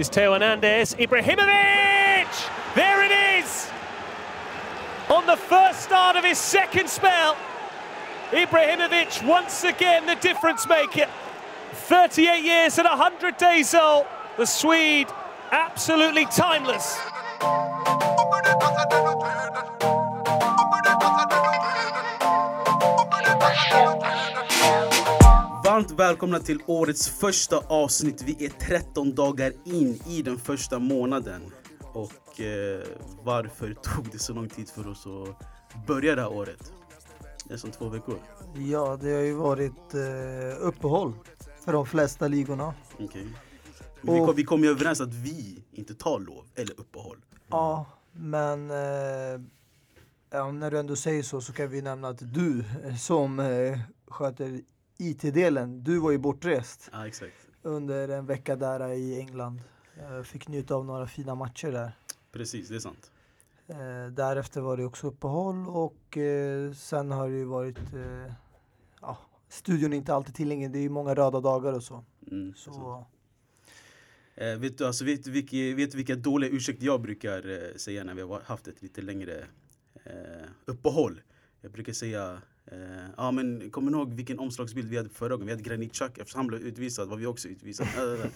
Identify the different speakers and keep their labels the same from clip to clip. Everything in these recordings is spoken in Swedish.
Speaker 1: is Teo Hernandez. Ibrahimovic! There it is! On the first start of his second spell, Ibrahimovic once again the difference maker. 38 years and 100 days old. The Swede, absolutely timeless.
Speaker 2: Varmt välkomna till årets första avsnitt. Vi är 13 dagar in i den första månaden. Och eh, varför tog det så lång tid för oss att börja det här året? Nästan två veckor.
Speaker 3: Ja, det har ju varit eh, uppehåll för de flesta ligorna.
Speaker 2: Okay. Men vi, kom, vi kom ju överens att vi inte tar lov eller uppehåll.
Speaker 3: Ja, men eh, ja, när du ändå säger så så kan vi nämna att du som eh, sköter IT-delen, du var ju bortrest
Speaker 2: ja,
Speaker 3: under en vecka där i England. Jag fick njuta av några fina matcher där.
Speaker 2: Precis, det är sant.
Speaker 3: Eh, därefter var det också uppehåll och eh, sen har det ju varit eh, ja, studion är inte alltid tillgänglig. Det är ju många röda dagar och så.
Speaker 2: Mm, så. Eh, vet, du, alltså, vet, vilka, vet vilka dåliga ursäkter jag brukar eh, säga när vi har haft ett lite längre eh, uppehåll? Jag brukar säga Uh, ja men kommer ni ihåg vilken omslagsbild vi hade förra gången? Vi hade Granit Xhaka, eftersom han blev utvisad var vi också utvisade.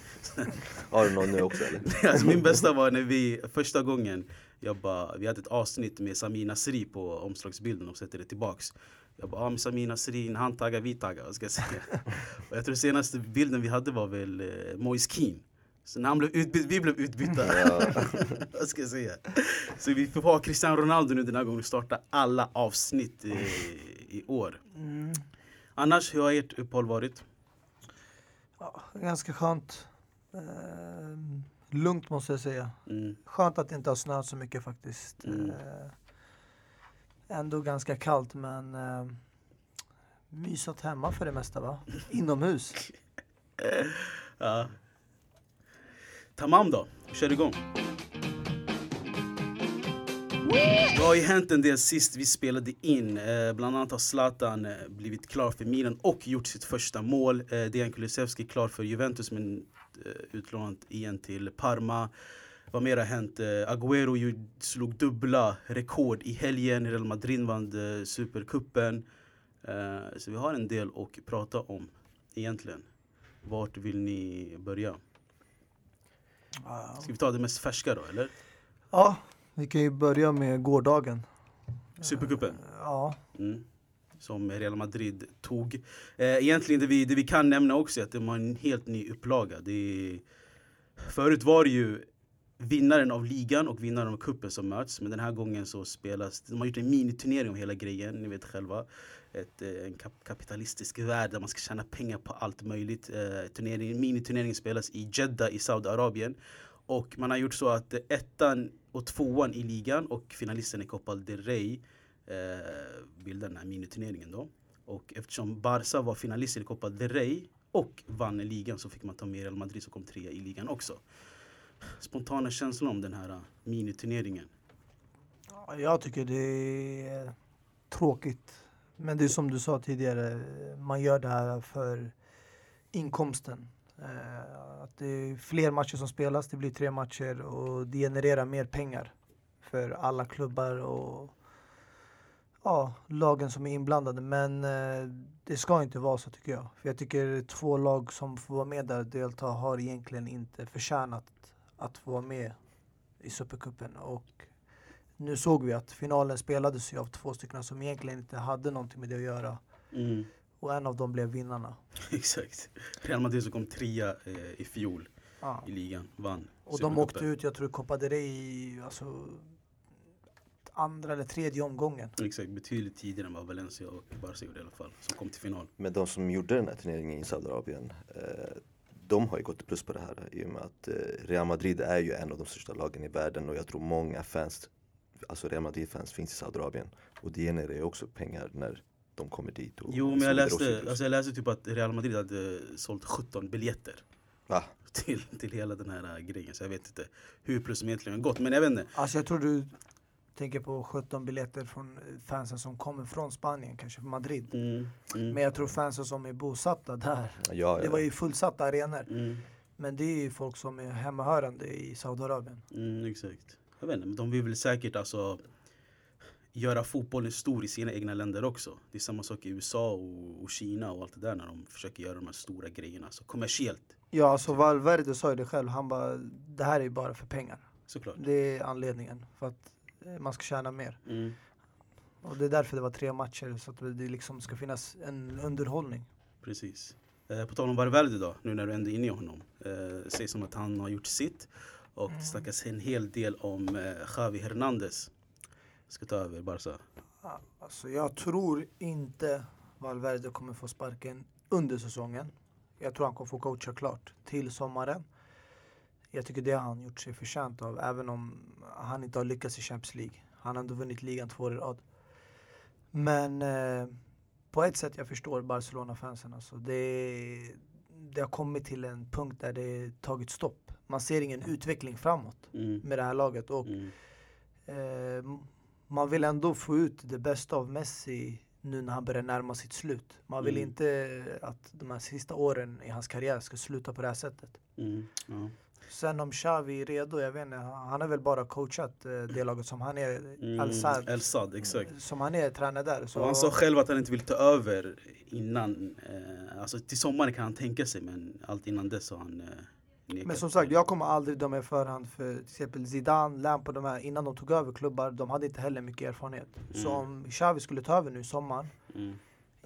Speaker 4: Har du någon nu också eller?
Speaker 2: alltså, min bästa var när vi, första gången, jag bara, vi hade ett avsnitt med Sami Nasri på omslagsbilden och sätter det tillbaks. Jag bara, ah, med Sami Nasri, när han taggar, vi taggar, vad ska jag säga? och jag tror senaste bilden vi hade var väl uh, Moise Keane. Så när han blev utbytt, vi blev utbytta. Ja. Vad ska jag säga? Så vi får ha Cristiano Ronaldo nu den här gången och starta alla avsnitt i, i år. Mm. Annars, hur har ert uppehåll varit?
Speaker 3: Ja, ganska skönt. Eh, lugnt måste jag säga. Mm. Skönt att det inte har snöat så mycket faktiskt. Mm. Eh, ändå ganska kallt men eh, mysat hemma för det mesta va? Inomhus.
Speaker 2: ja. Tamam då, kör igång. Det har ju hänt en del sist vi spelade in. Eh, bland annat har Zlatan eh, blivit klar för Milan och gjort sitt första mål. Eh, Dejan Kulusevski klar för Juventus men utlånat igen till Parma. Vad mer har hänt? Agüero slog dubbla rekord i helgen. Real Madrid vann Supercupen. Så vi har en del att prata om egentligen. Vart vill ni börja? Ska vi ta det mest färska då, eller?
Speaker 3: Ja, vi kan ju börja med gårdagen.
Speaker 2: Supercupen?
Speaker 3: Ja.
Speaker 2: Mm. Som Real Madrid tog. Eh, egentligen det vi, det vi kan nämna också är att det var en helt ny upplaga. Det förut var det ju vinnaren av ligan och vinnaren av kuppen som möts. Men den här gången så spelas, de har gjort en miniturnering om hela grejen, ni vet själva. Ett, eh, en kapitalistisk värld där man ska tjäna pengar på allt möjligt. Eh, turnering, miniturneringen spelas i Jeddah i Saudiarabien. Och man har gjort så att ettan och tvåan i ligan och finalisten i Copa del Rey eh, bildar den här miniturneringen då. Och eftersom Barca var finalist i Copa del Rey och vann ligan så fick man ta med Real Madrid som kom trea i ligan också. Spontana känslor om den här eh, miniturneringen?
Speaker 3: Jag tycker det är tråkigt. Men det är som du sa tidigare, man gör det här för inkomsten. Eh, att det är fler matcher som spelas, det blir tre matcher och det genererar mer pengar för alla klubbar och ja, lagen som är inblandade. Men eh, det ska inte vara så tycker jag. För jag tycker två lag som får vara med där och delta har egentligen inte förtjänat att få vara med i Supercupen. Och nu såg vi att finalen spelades ju av två stycken som egentligen inte hade någonting med det att göra. Mm. Och en av dem blev vinnarna.
Speaker 2: Exakt. Real Madrid som kom trea eh, i fjol ja. i ligan, vann.
Speaker 3: Och de åkte ut, jag tror Copa del Rey, alltså andra eller tredje omgången.
Speaker 2: Exakt, betydligt tidigare än vad Valencia och Barca gjorde i alla fall, som kom till final.
Speaker 4: Men de som gjorde den här turneringen i Saudiarabien, eh, de har ju gått plus på det här i och med att eh, Real Madrid är ju en av de största lagen i världen och jag tror många fans, alltså Real Madrid-fans finns i Saudiarabien. Och det genererar ju också pengar när de kommer dit. Och
Speaker 2: jo men jag läste, alltså jag läste typ att Real Madrid hade sålt 17 biljetter.
Speaker 4: Va?
Speaker 2: Till, till hela den här grejen. Så jag vet inte hur plus som egentligen gått. Men jag vet inte.
Speaker 3: Alltså jag tror du tänker på 17 biljetter från fansen som kommer från Spanien, kanske från Madrid. Mm, mm. Men jag tror fansen som är bosatta där, ja, ja. det var ju fullsatta arenor. Mm. Men det är ju folk som är hemmahörande i Saudiarabien.
Speaker 2: Mm, exakt. Jag vet inte, men de vill väl säkert alltså göra fotbollen stor i sina egna länder också. Det är samma sak i USA och, och Kina och allt det där när de försöker göra de här stora grejerna. Så kommersiellt,
Speaker 3: Ja, alltså Valverde sa ju det själv. Han bara, det här är ju bara för pengar.
Speaker 2: såklart.
Speaker 3: Det är anledningen. För att eh, man ska tjäna mer.
Speaker 2: Mm.
Speaker 3: Och det är därför det var tre matcher. Så att det liksom ska finnas en underhållning.
Speaker 2: Precis. Eh, på tal om Valverde då, nu när du ändå är inne i honom. Eh, sägs som att han har gjort sitt. Och det snackas en hel del om eh, Javi Hernandez. Ska ta över Barca.
Speaker 3: Alltså jag tror inte Valverde kommer få sparken under säsongen. Jag tror han kommer få coacha klart till sommaren. Jag tycker det har han gjort sig förtjänt av, även om han inte har lyckats i Champions League. Han har ändå vunnit ligan två år i rad. Men eh, på ett sätt jag förstår Barcelona-fansen. Alltså det, det har kommit till en punkt där det tagit stopp. Man ser ingen utveckling framåt
Speaker 2: Mm.
Speaker 3: med det här laget. Och
Speaker 2: Mm.
Speaker 3: Eh, man vill ändå få ut det bästa av Messi nu när han börjar närma sitt slut. Man vill
Speaker 2: Mm.
Speaker 3: inte att de här sista åren i hans karriär ska sluta på det här sättet.
Speaker 2: Mm. Ja.
Speaker 3: Sen om Xavi är redo, jag vet inte, han har väl bara coachat eh, det laget som han är,
Speaker 2: Mm.
Speaker 3: Al-Sad,
Speaker 2: El Sad, exakt.
Speaker 3: som han är tränare där. Så,
Speaker 2: Och han sa själv att han inte vill ta över innan, eh, alltså till sommaren kan han tänka sig men allt innan dess har han eh.
Speaker 3: Men som sagt, jag kommer aldrig döma i förhand för till exempel Zidane, Lampard, de här, innan de tog över klubbar, de hade inte heller mycket erfarenhet. Så
Speaker 2: Mm.
Speaker 3: om Xavi skulle ta över nu i sommar,
Speaker 2: Mm.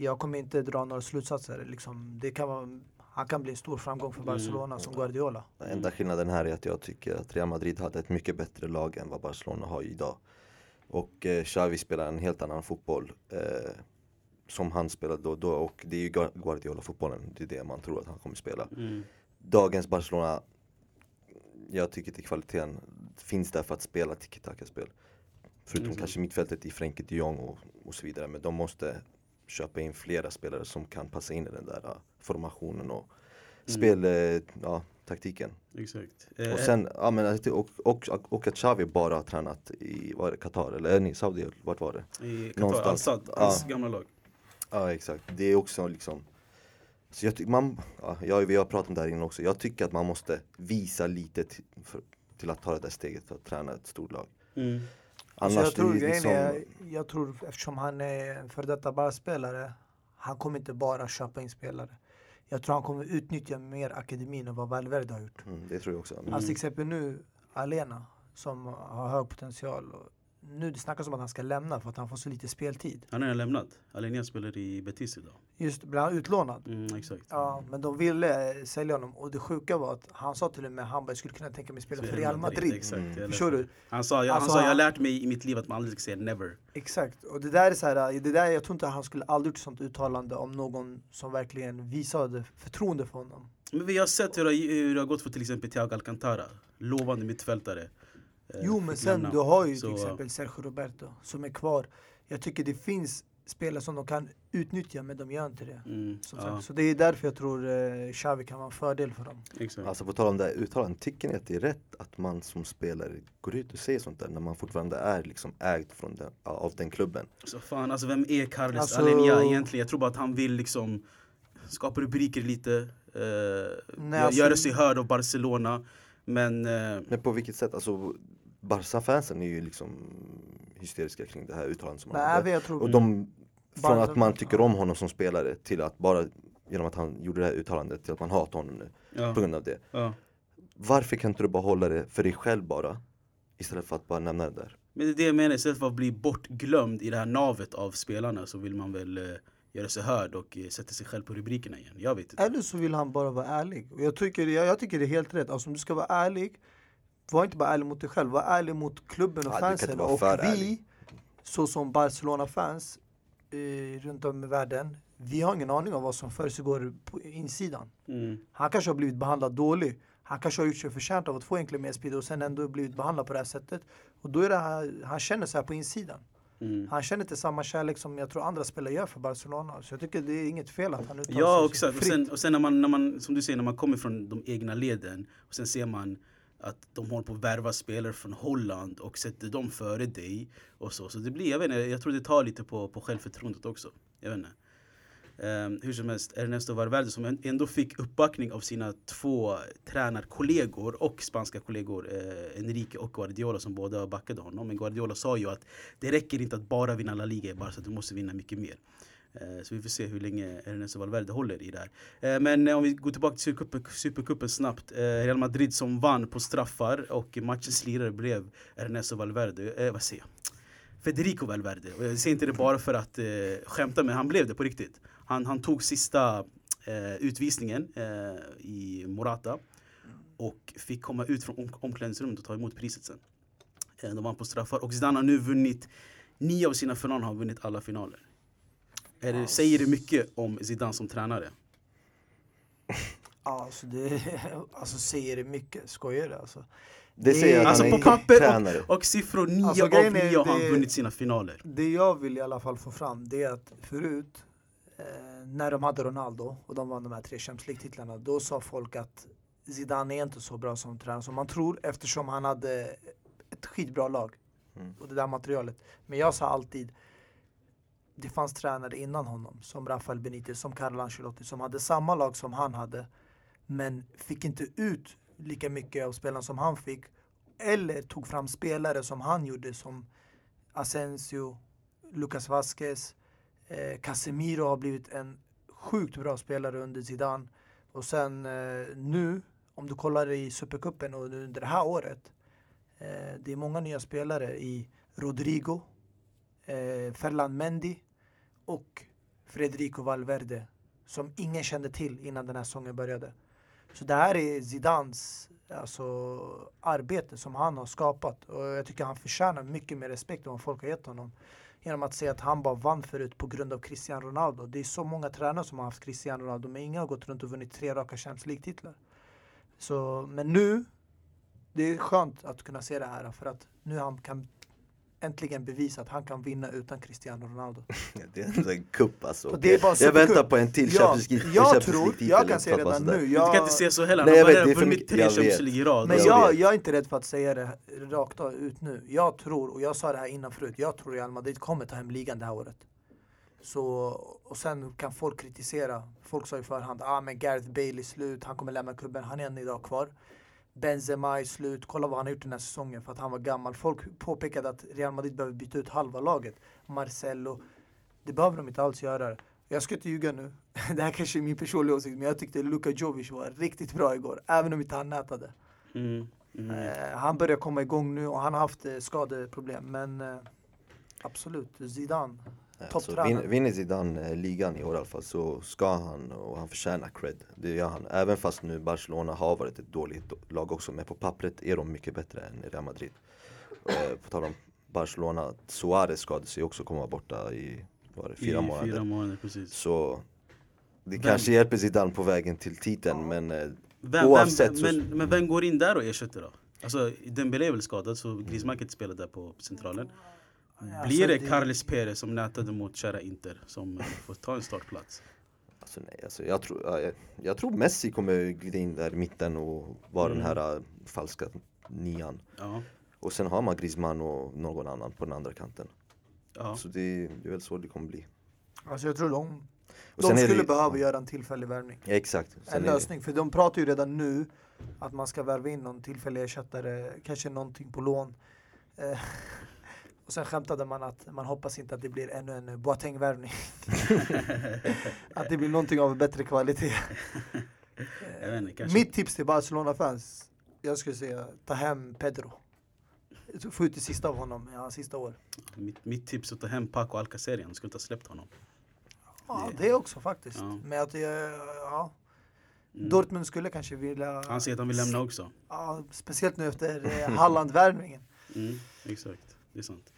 Speaker 3: Jag kommer inte dra några slutsatser. Liksom, det kan vara, han kan bli en stor framgång för Barcelona som Guardiola.
Speaker 4: Den enda skillnaden här är att jag tycker att Real Madrid hade ett mycket bättre lag än vad Barcelona har idag. Och eh, Xavi spelar en helt annan fotboll. Eh, som han spelade då, då och det är ju Gua- Guardiola-fotbollen. Det är det man tror att han kommer spela.
Speaker 2: Mm.
Speaker 4: Dagens Barcelona, jag tycker att kvaliteten finns där för att spela tiki-taka-spel. Förutom
Speaker 2: Mm.
Speaker 4: kanske mittfältet i Frenkie de Jong och, och så vidare. Men de måste köpa in flera spelare som kan passa in i den där uh, formationen och spel, eh, ja, taktiken.
Speaker 2: Exakt. Eh,
Speaker 4: Och sen, ja men och, och, och att Xavi bara har tränat i, var Qatar eller ni Saudi, vart var det?
Speaker 2: I Qatar,
Speaker 4: någonstans.
Speaker 2: Al-Sad,
Speaker 4: Ja.
Speaker 2: gamla lag.
Speaker 4: Ja exakt, det är också liksom så jag tycker man, ja, jag, vi har pratat om det här innan också, jag tycker att man måste visa lite till, för, till att ta det där steget för att träna ett stort lag.
Speaker 2: Mm.
Speaker 4: Annars
Speaker 3: Så jag, tror,
Speaker 4: det är
Speaker 3: grejen
Speaker 4: liksom,
Speaker 3: är, jag tror eftersom han är en före detta Barca-spelare, han kommer inte bara köpa in spelare. Jag tror han kommer utnyttja mer akademin än vad Valverde har gjort.
Speaker 4: mm, det tror jag också.
Speaker 3: Alltså till exempel nu, Alena, som har hög potential. Och nu det snackas om att han ska lämna för att han får så lite speltid.
Speaker 2: Han har lämnat. Alenia spelar i Betis idag.
Speaker 3: Just blir han utlånad.
Speaker 2: Mm, exakt.
Speaker 3: Ja, men de ville sälja honom och det sjuka var att han sa till och med att han bara, skulle kunna tänka mig spela för Real Madrid.
Speaker 2: Exakt,
Speaker 4: Mm.
Speaker 2: jag
Speaker 3: Förstår du?
Speaker 2: Han sa, jag,
Speaker 3: Alltså,
Speaker 2: han sa, jag har lärt mig i mitt liv att man aldrig ska säga never.
Speaker 3: Exakt, och det där är så här, det där, jag tror inte han skulle aldrig gjort sånt uttalande om någon som verkligen visade förtroende för honom.
Speaker 2: Men vi har sett hur det, har- hur det har gått för till exempel Thiago Alcantara. Lovande mittfältare. Eh,
Speaker 3: Jo men sen
Speaker 2: lämna.
Speaker 3: du har ju
Speaker 2: Så,
Speaker 3: till exempel Sergio Roberto som är kvar. Jag tycker det finns spelare som de kan utnyttja men de gör inte det.
Speaker 2: Mm,
Speaker 3: Som
Speaker 2: ja,
Speaker 3: sagt. Så det är därför jag tror eh, Xavi kan vara en fördel för dem.
Speaker 2: exakt.
Speaker 4: Alltså på tal om det här uttalandet, tycker ni att det är rätt att man som spelare går ut och säger sånt där när man fortfarande är liksom ägd från den, av den klubben?
Speaker 2: Så fan, alltså vem är Carles
Speaker 3: Alltså-
Speaker 2: Alenia egentligen? Jag tror bara att han vill liksom skapa rubriker lite. Eh,
Speaker 3: Nej, alltså-
Speaker 2: göra sig hörd av Barcelona. Men eh,
Speaker 4: Men på vilket sätt? Alltså Barca-fansen är ju liksom hysteriska kring det här uttalandet som han
Speaker 3: Men
Speaker 4: hade.
Speaker 3: även jag tror...
Speaker 4: Och de, från att man tycker om honom som spelare till att bara genom att han gjorde det här uttalandet till att man hatar honom nu
Speaker 2: ja,
Speaker 4: på grund av det.
Speaker 2: ja.
Speaker 4: Varför kan inte du bara hålla det för dig själv bara? Istället för att bara nämna det där.
Speaker 2: Men det är det jag menar, istället för att bli bortglömd i det här navet av spelarna så vill man väl eh, göra sig hörd och eh, sätta sig själv på rubrikerna igen. Jag vet inte.
Speaker 3: Eller så vill han bara vara ärlig. Och jag, tycker, jag, jag tycker det är helt rätt. Alltså om du ska vara ärlig, var inte bara ärlig mot dig själv, var ärlig mot klubben och
Speaker 4: Ja,
Speaker 3: fansen. Och vi,
Speaker 4: ärlig.
Speaker 3: så som Barcelona-fans eh, runt om i världen, vi har ingen aning om vad som försiggår på insidan.
Speaker 2: Mm.
Speaker 3: Han kanske har blivit behandlad dåligt. Han kanske har gjort sig förtjänt av att få en mer speed och sen ändå blivit behandlad på det här sättet. Och då är det han, han känner så här på insidan.
Speaker 2: Mm.
Speaker 3: Han känner inte samma kärlek som jag tror andra spelare gör för Barcelona. Så jag tycker det är inget fel att han uttalar
Speaker 2: Ja,
Speaker 3: sig.
Speaker 2: Och
Speaker 3: fritt.
Speaker 2: sen, och sen när, man, när man, som du säger, när man kommer från de egna leden och sen ser man att de håller på att värva spelare från Holland och sätter dem före dig och så. Så det blir, jag vet inte, jag tror det tar lite på, på självförtroendet också. Jag vet inte. Um, hur som helst, Ernesto Valverde som ändå fick uppbackning av sina två tränarkollegor och spanska kollegor eh, Enrique och Guardiola som båda backade honom. Men Guardiola sa ju att det räcker inte att bara vinna La Liga i Barca, du måste vinna mycket mer. Eh, så vi får se hur länge Ernesto Valverde håller i det här. Eh, men eh, om vi går tillbaka till Supercupen, Supercupen snabbt. Real Madrid som vann på straffar och matchens lirare blev Ernesto Valverde. Eh, vad säger jag? Federico Valverde. Och jag säger inte det bara för att eh, skämta, men han blev det på riktigt. Han, han tog sista eh, utvisningen eh, i Morata och fick komma ut från om omklädningsrummet och ta emot priset sen. Eh, de vann på straffar och Zidane har nu vunnit nio av sina finaler, har vunnit alla finaler. Är det, säger det mycket om Zidane som tränare?
Speaker 3: Alltså, det, alltså säger det mycket, skojar du alltså?
Speaker 4: Det säger att
Speaker 2: alltså
Speaker 4: han
Speaker 2: på papper
Speaker 4: tränare.
Speaker 2: och, och siffror, nio
Speaker 3: Alltså,
Speaker 2: av
Speaker 3: grejen är,
Speaker 2: nio har han vunnit sina finaler.
Speaker 3: Det jag vill i alla fall få fram det är att förut eh, när de hade Ronaldo och de vann de här tre Champions League-titlarna då sa folk att Zidane är inte så bra som tränare som man tror eftersom han hade ett skitbra lag
Speaker 4: Mm.
Speaker 3: och det där materialet. Men jag sa alltid det fanns tränare innan honom som Rafael Benitez, som Carlo Ancelotti som hade samma lag som han hade men fick inte ut lika mycket av spelarna som han fick eller tog fram spelare som han gjorde som Asensio, Lucas Vasquez, eh, Casemiro har blivit en sjukt bra spelare under Zidane. Och sen eh, nu, om du kollar i Supercupen och under det här året, eh, det är många nya spelare i Rodrigo, eh, Ferland Mendy och Federico Valverde som ingen kände till innan den här säsongen började. Så det här är Zidans alltså, arbete som han har skapat och jag tycker han förtjänar mycket mer respekt än vad folk har gett honom. Genom att säga att han bara vann förut på grund av Cristiano Ronaldo. Det är så många tränare som har haft Cristiano Ronaldo men ingen har gått runt och vunnit tre raka Champions League-titlar. Så, men nu, det är skönt att kunna se det här för att nu han kan äntligen bevisa att han kan vinna utan Cristiano Ronaldo.
Speaker 4: Det är en kupp alltså.
Speaker 3: Det är bara
Speaker 4: jag väntar på en till
Speaker 3: Ja,
Speaker 4: Champions League-
Speaker 3: jag tror,
Speaker 4: League-titel,
Speaker 3: jag kan säga redan nu,
Speaker 2: Du kan
Speaker 3: jag,
Speaker 2: inte säga så heller, han
Speaker 4: Nej,
Speaker 2: har
Speaker 4: jag det är för
Speaker 2: vunnit tre
Speaker 4: jag
Speaker 2: Champions. League i rad.
Speaker 3: Men
Speaker 4: Jag
Speaker 3: jag, jag är inte rädd för att säga det rakt ut nu. Jag tror, och jag sa det här innan förut, jag tror Real Madrid kommer ta hem ligan det här året. Så, och sen kan folk kritisera. Folk sa i förhand, ah men Gareth Bale är slut, han kommer lämna klubben, han är än idag kvar. Benzema är slut, kolla vad han har gjort den här säsongen för att han var gammal. Folk påpekade att Real Madrid behöver byta ut halva laget. Marcelo, det behöver de inte alls göra. Jag ska inte ljuga nu, det här kanske är min personliga åsikt, men jag tyckte Luka Jovic var riktigt bra igår, även om inte han nätade.
Speaker 2: Mm, mm.
Speaker 3: Eh, han börjar komma igång nu och han har haft eh, skadeproblem. Men eh, absolut, Zidane.
Speaker 4: Alltså, vin- vinner Zidane eh, ligan i år i alla fall så ska han och han förtjänar cred. Det gör han. Även fast nu Barcelona har varit ett dåligt lag också. Men på pappret är de mycket bättre än Real Madrid. Eh, på tal om Barcelona, Suarez skadade sig också kommer vara borta i var det, fyra
Speaker 2: I
Speaker 4: månader.
Speaker 2: Fyra månader, precis.
Speaker 4: Så det
Speaker 2: Vem-
Speaker 4: kanske hjälper Zidane på vägen till titeln men eh,
Speaker 2: Vem,
Speaker 4: Oavsett
Speaker 2: vem,
Speaker 4: så-
Speaker 2: men, men vem går in där och ersätter då? Alltså Dembélé är väl skadad så Griezmann kan inte spela där på centralen.
Speaker 3: Alltså,
Speaker 2: Blir det
Speaker 3: det-
Speaker 2: Carles Perez som nätade mot kära Inter som eh, får ta en startplats?
Speaker 4: Alltså nej, alltså jag, tror, ja, jag, jag tror Messi kommer glida in där i mitten och vara den
Speaker 2: Mm.
Speaker 4: här äh, falska nian.
Speaker 2: Ja,
Speaker 4: Och sen har man Griezmann och någon annan på den andra kanten.
Speaker 2: ja.
Speaker 4: Så det, det är väl så det kommer bli.
Speaker 3: Alltså jag tror de,
Speaker 4: Och
Speaker 3: de skulle
Speaker 4: det,
Speaker 3: behöva göra en tillfällig värvning.
Speaker 4: Ja, exakt. Sen
Speaker 3: En
Speaker 4: det-
Speaker 3: lösning, för de pratar ju redan nu att man ska värva in någon tillfällig ersättare, kanske någonting på lån. Eh, och sen skämtade man att man hoppas inte att det blir ännu en Boateng-värvning. att det blir någonting av bättre kvalitet.
Speaker 2: Inte.
Speaker 3: Mitt tips till Barcelona-fans, jag skulle säga ta hem Pedro. Få ut det sista av honom hans sista år.
Speaker 2: Mitt, mitt tips är att ta hem Paco Alcacer igen, skulle inte ha släppt honom.
Speaker 3: Ja,
Speaker 2: Det-
Speaker 3: det också faktiskt.
Speaker 2: Ja.
Speaker 3: Men att, eh, ja,
Speaker 2: Mm.
Speaker 3: Dortmund skulle kanske vilja,
Speaker 2: Han säger att han vill lämna också.
Speaker 3: ja, speciellt nu efter eh, Halland-värvningen.
Speaker 2: Mm, exakt, det är sant.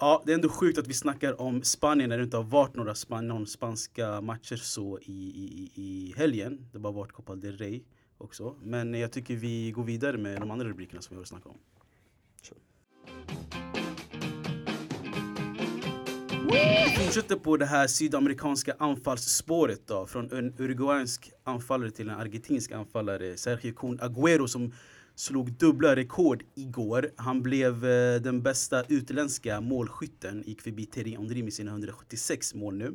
Speaker 2: Ja, det är ändå sjukt att vi snackar om Spanien när det inte har varit några span någon spanska matcher så i, i, i helgen. Det har bara varit Copa del Rey också. Men jag tycker vi går vidare med de andra rubrikerna som vi har snackat om. Vi fortsätter på det här sydamerikanska anfallsspåret då. Från en uruguayansk anfallare till en argentinsk anfallare. Sergio Kun Agüero som slog dubbla rekord igår. Han blev eh, den bästa utländska målskytten. Gick förbi Thierry Henry med sina 176 mål nu.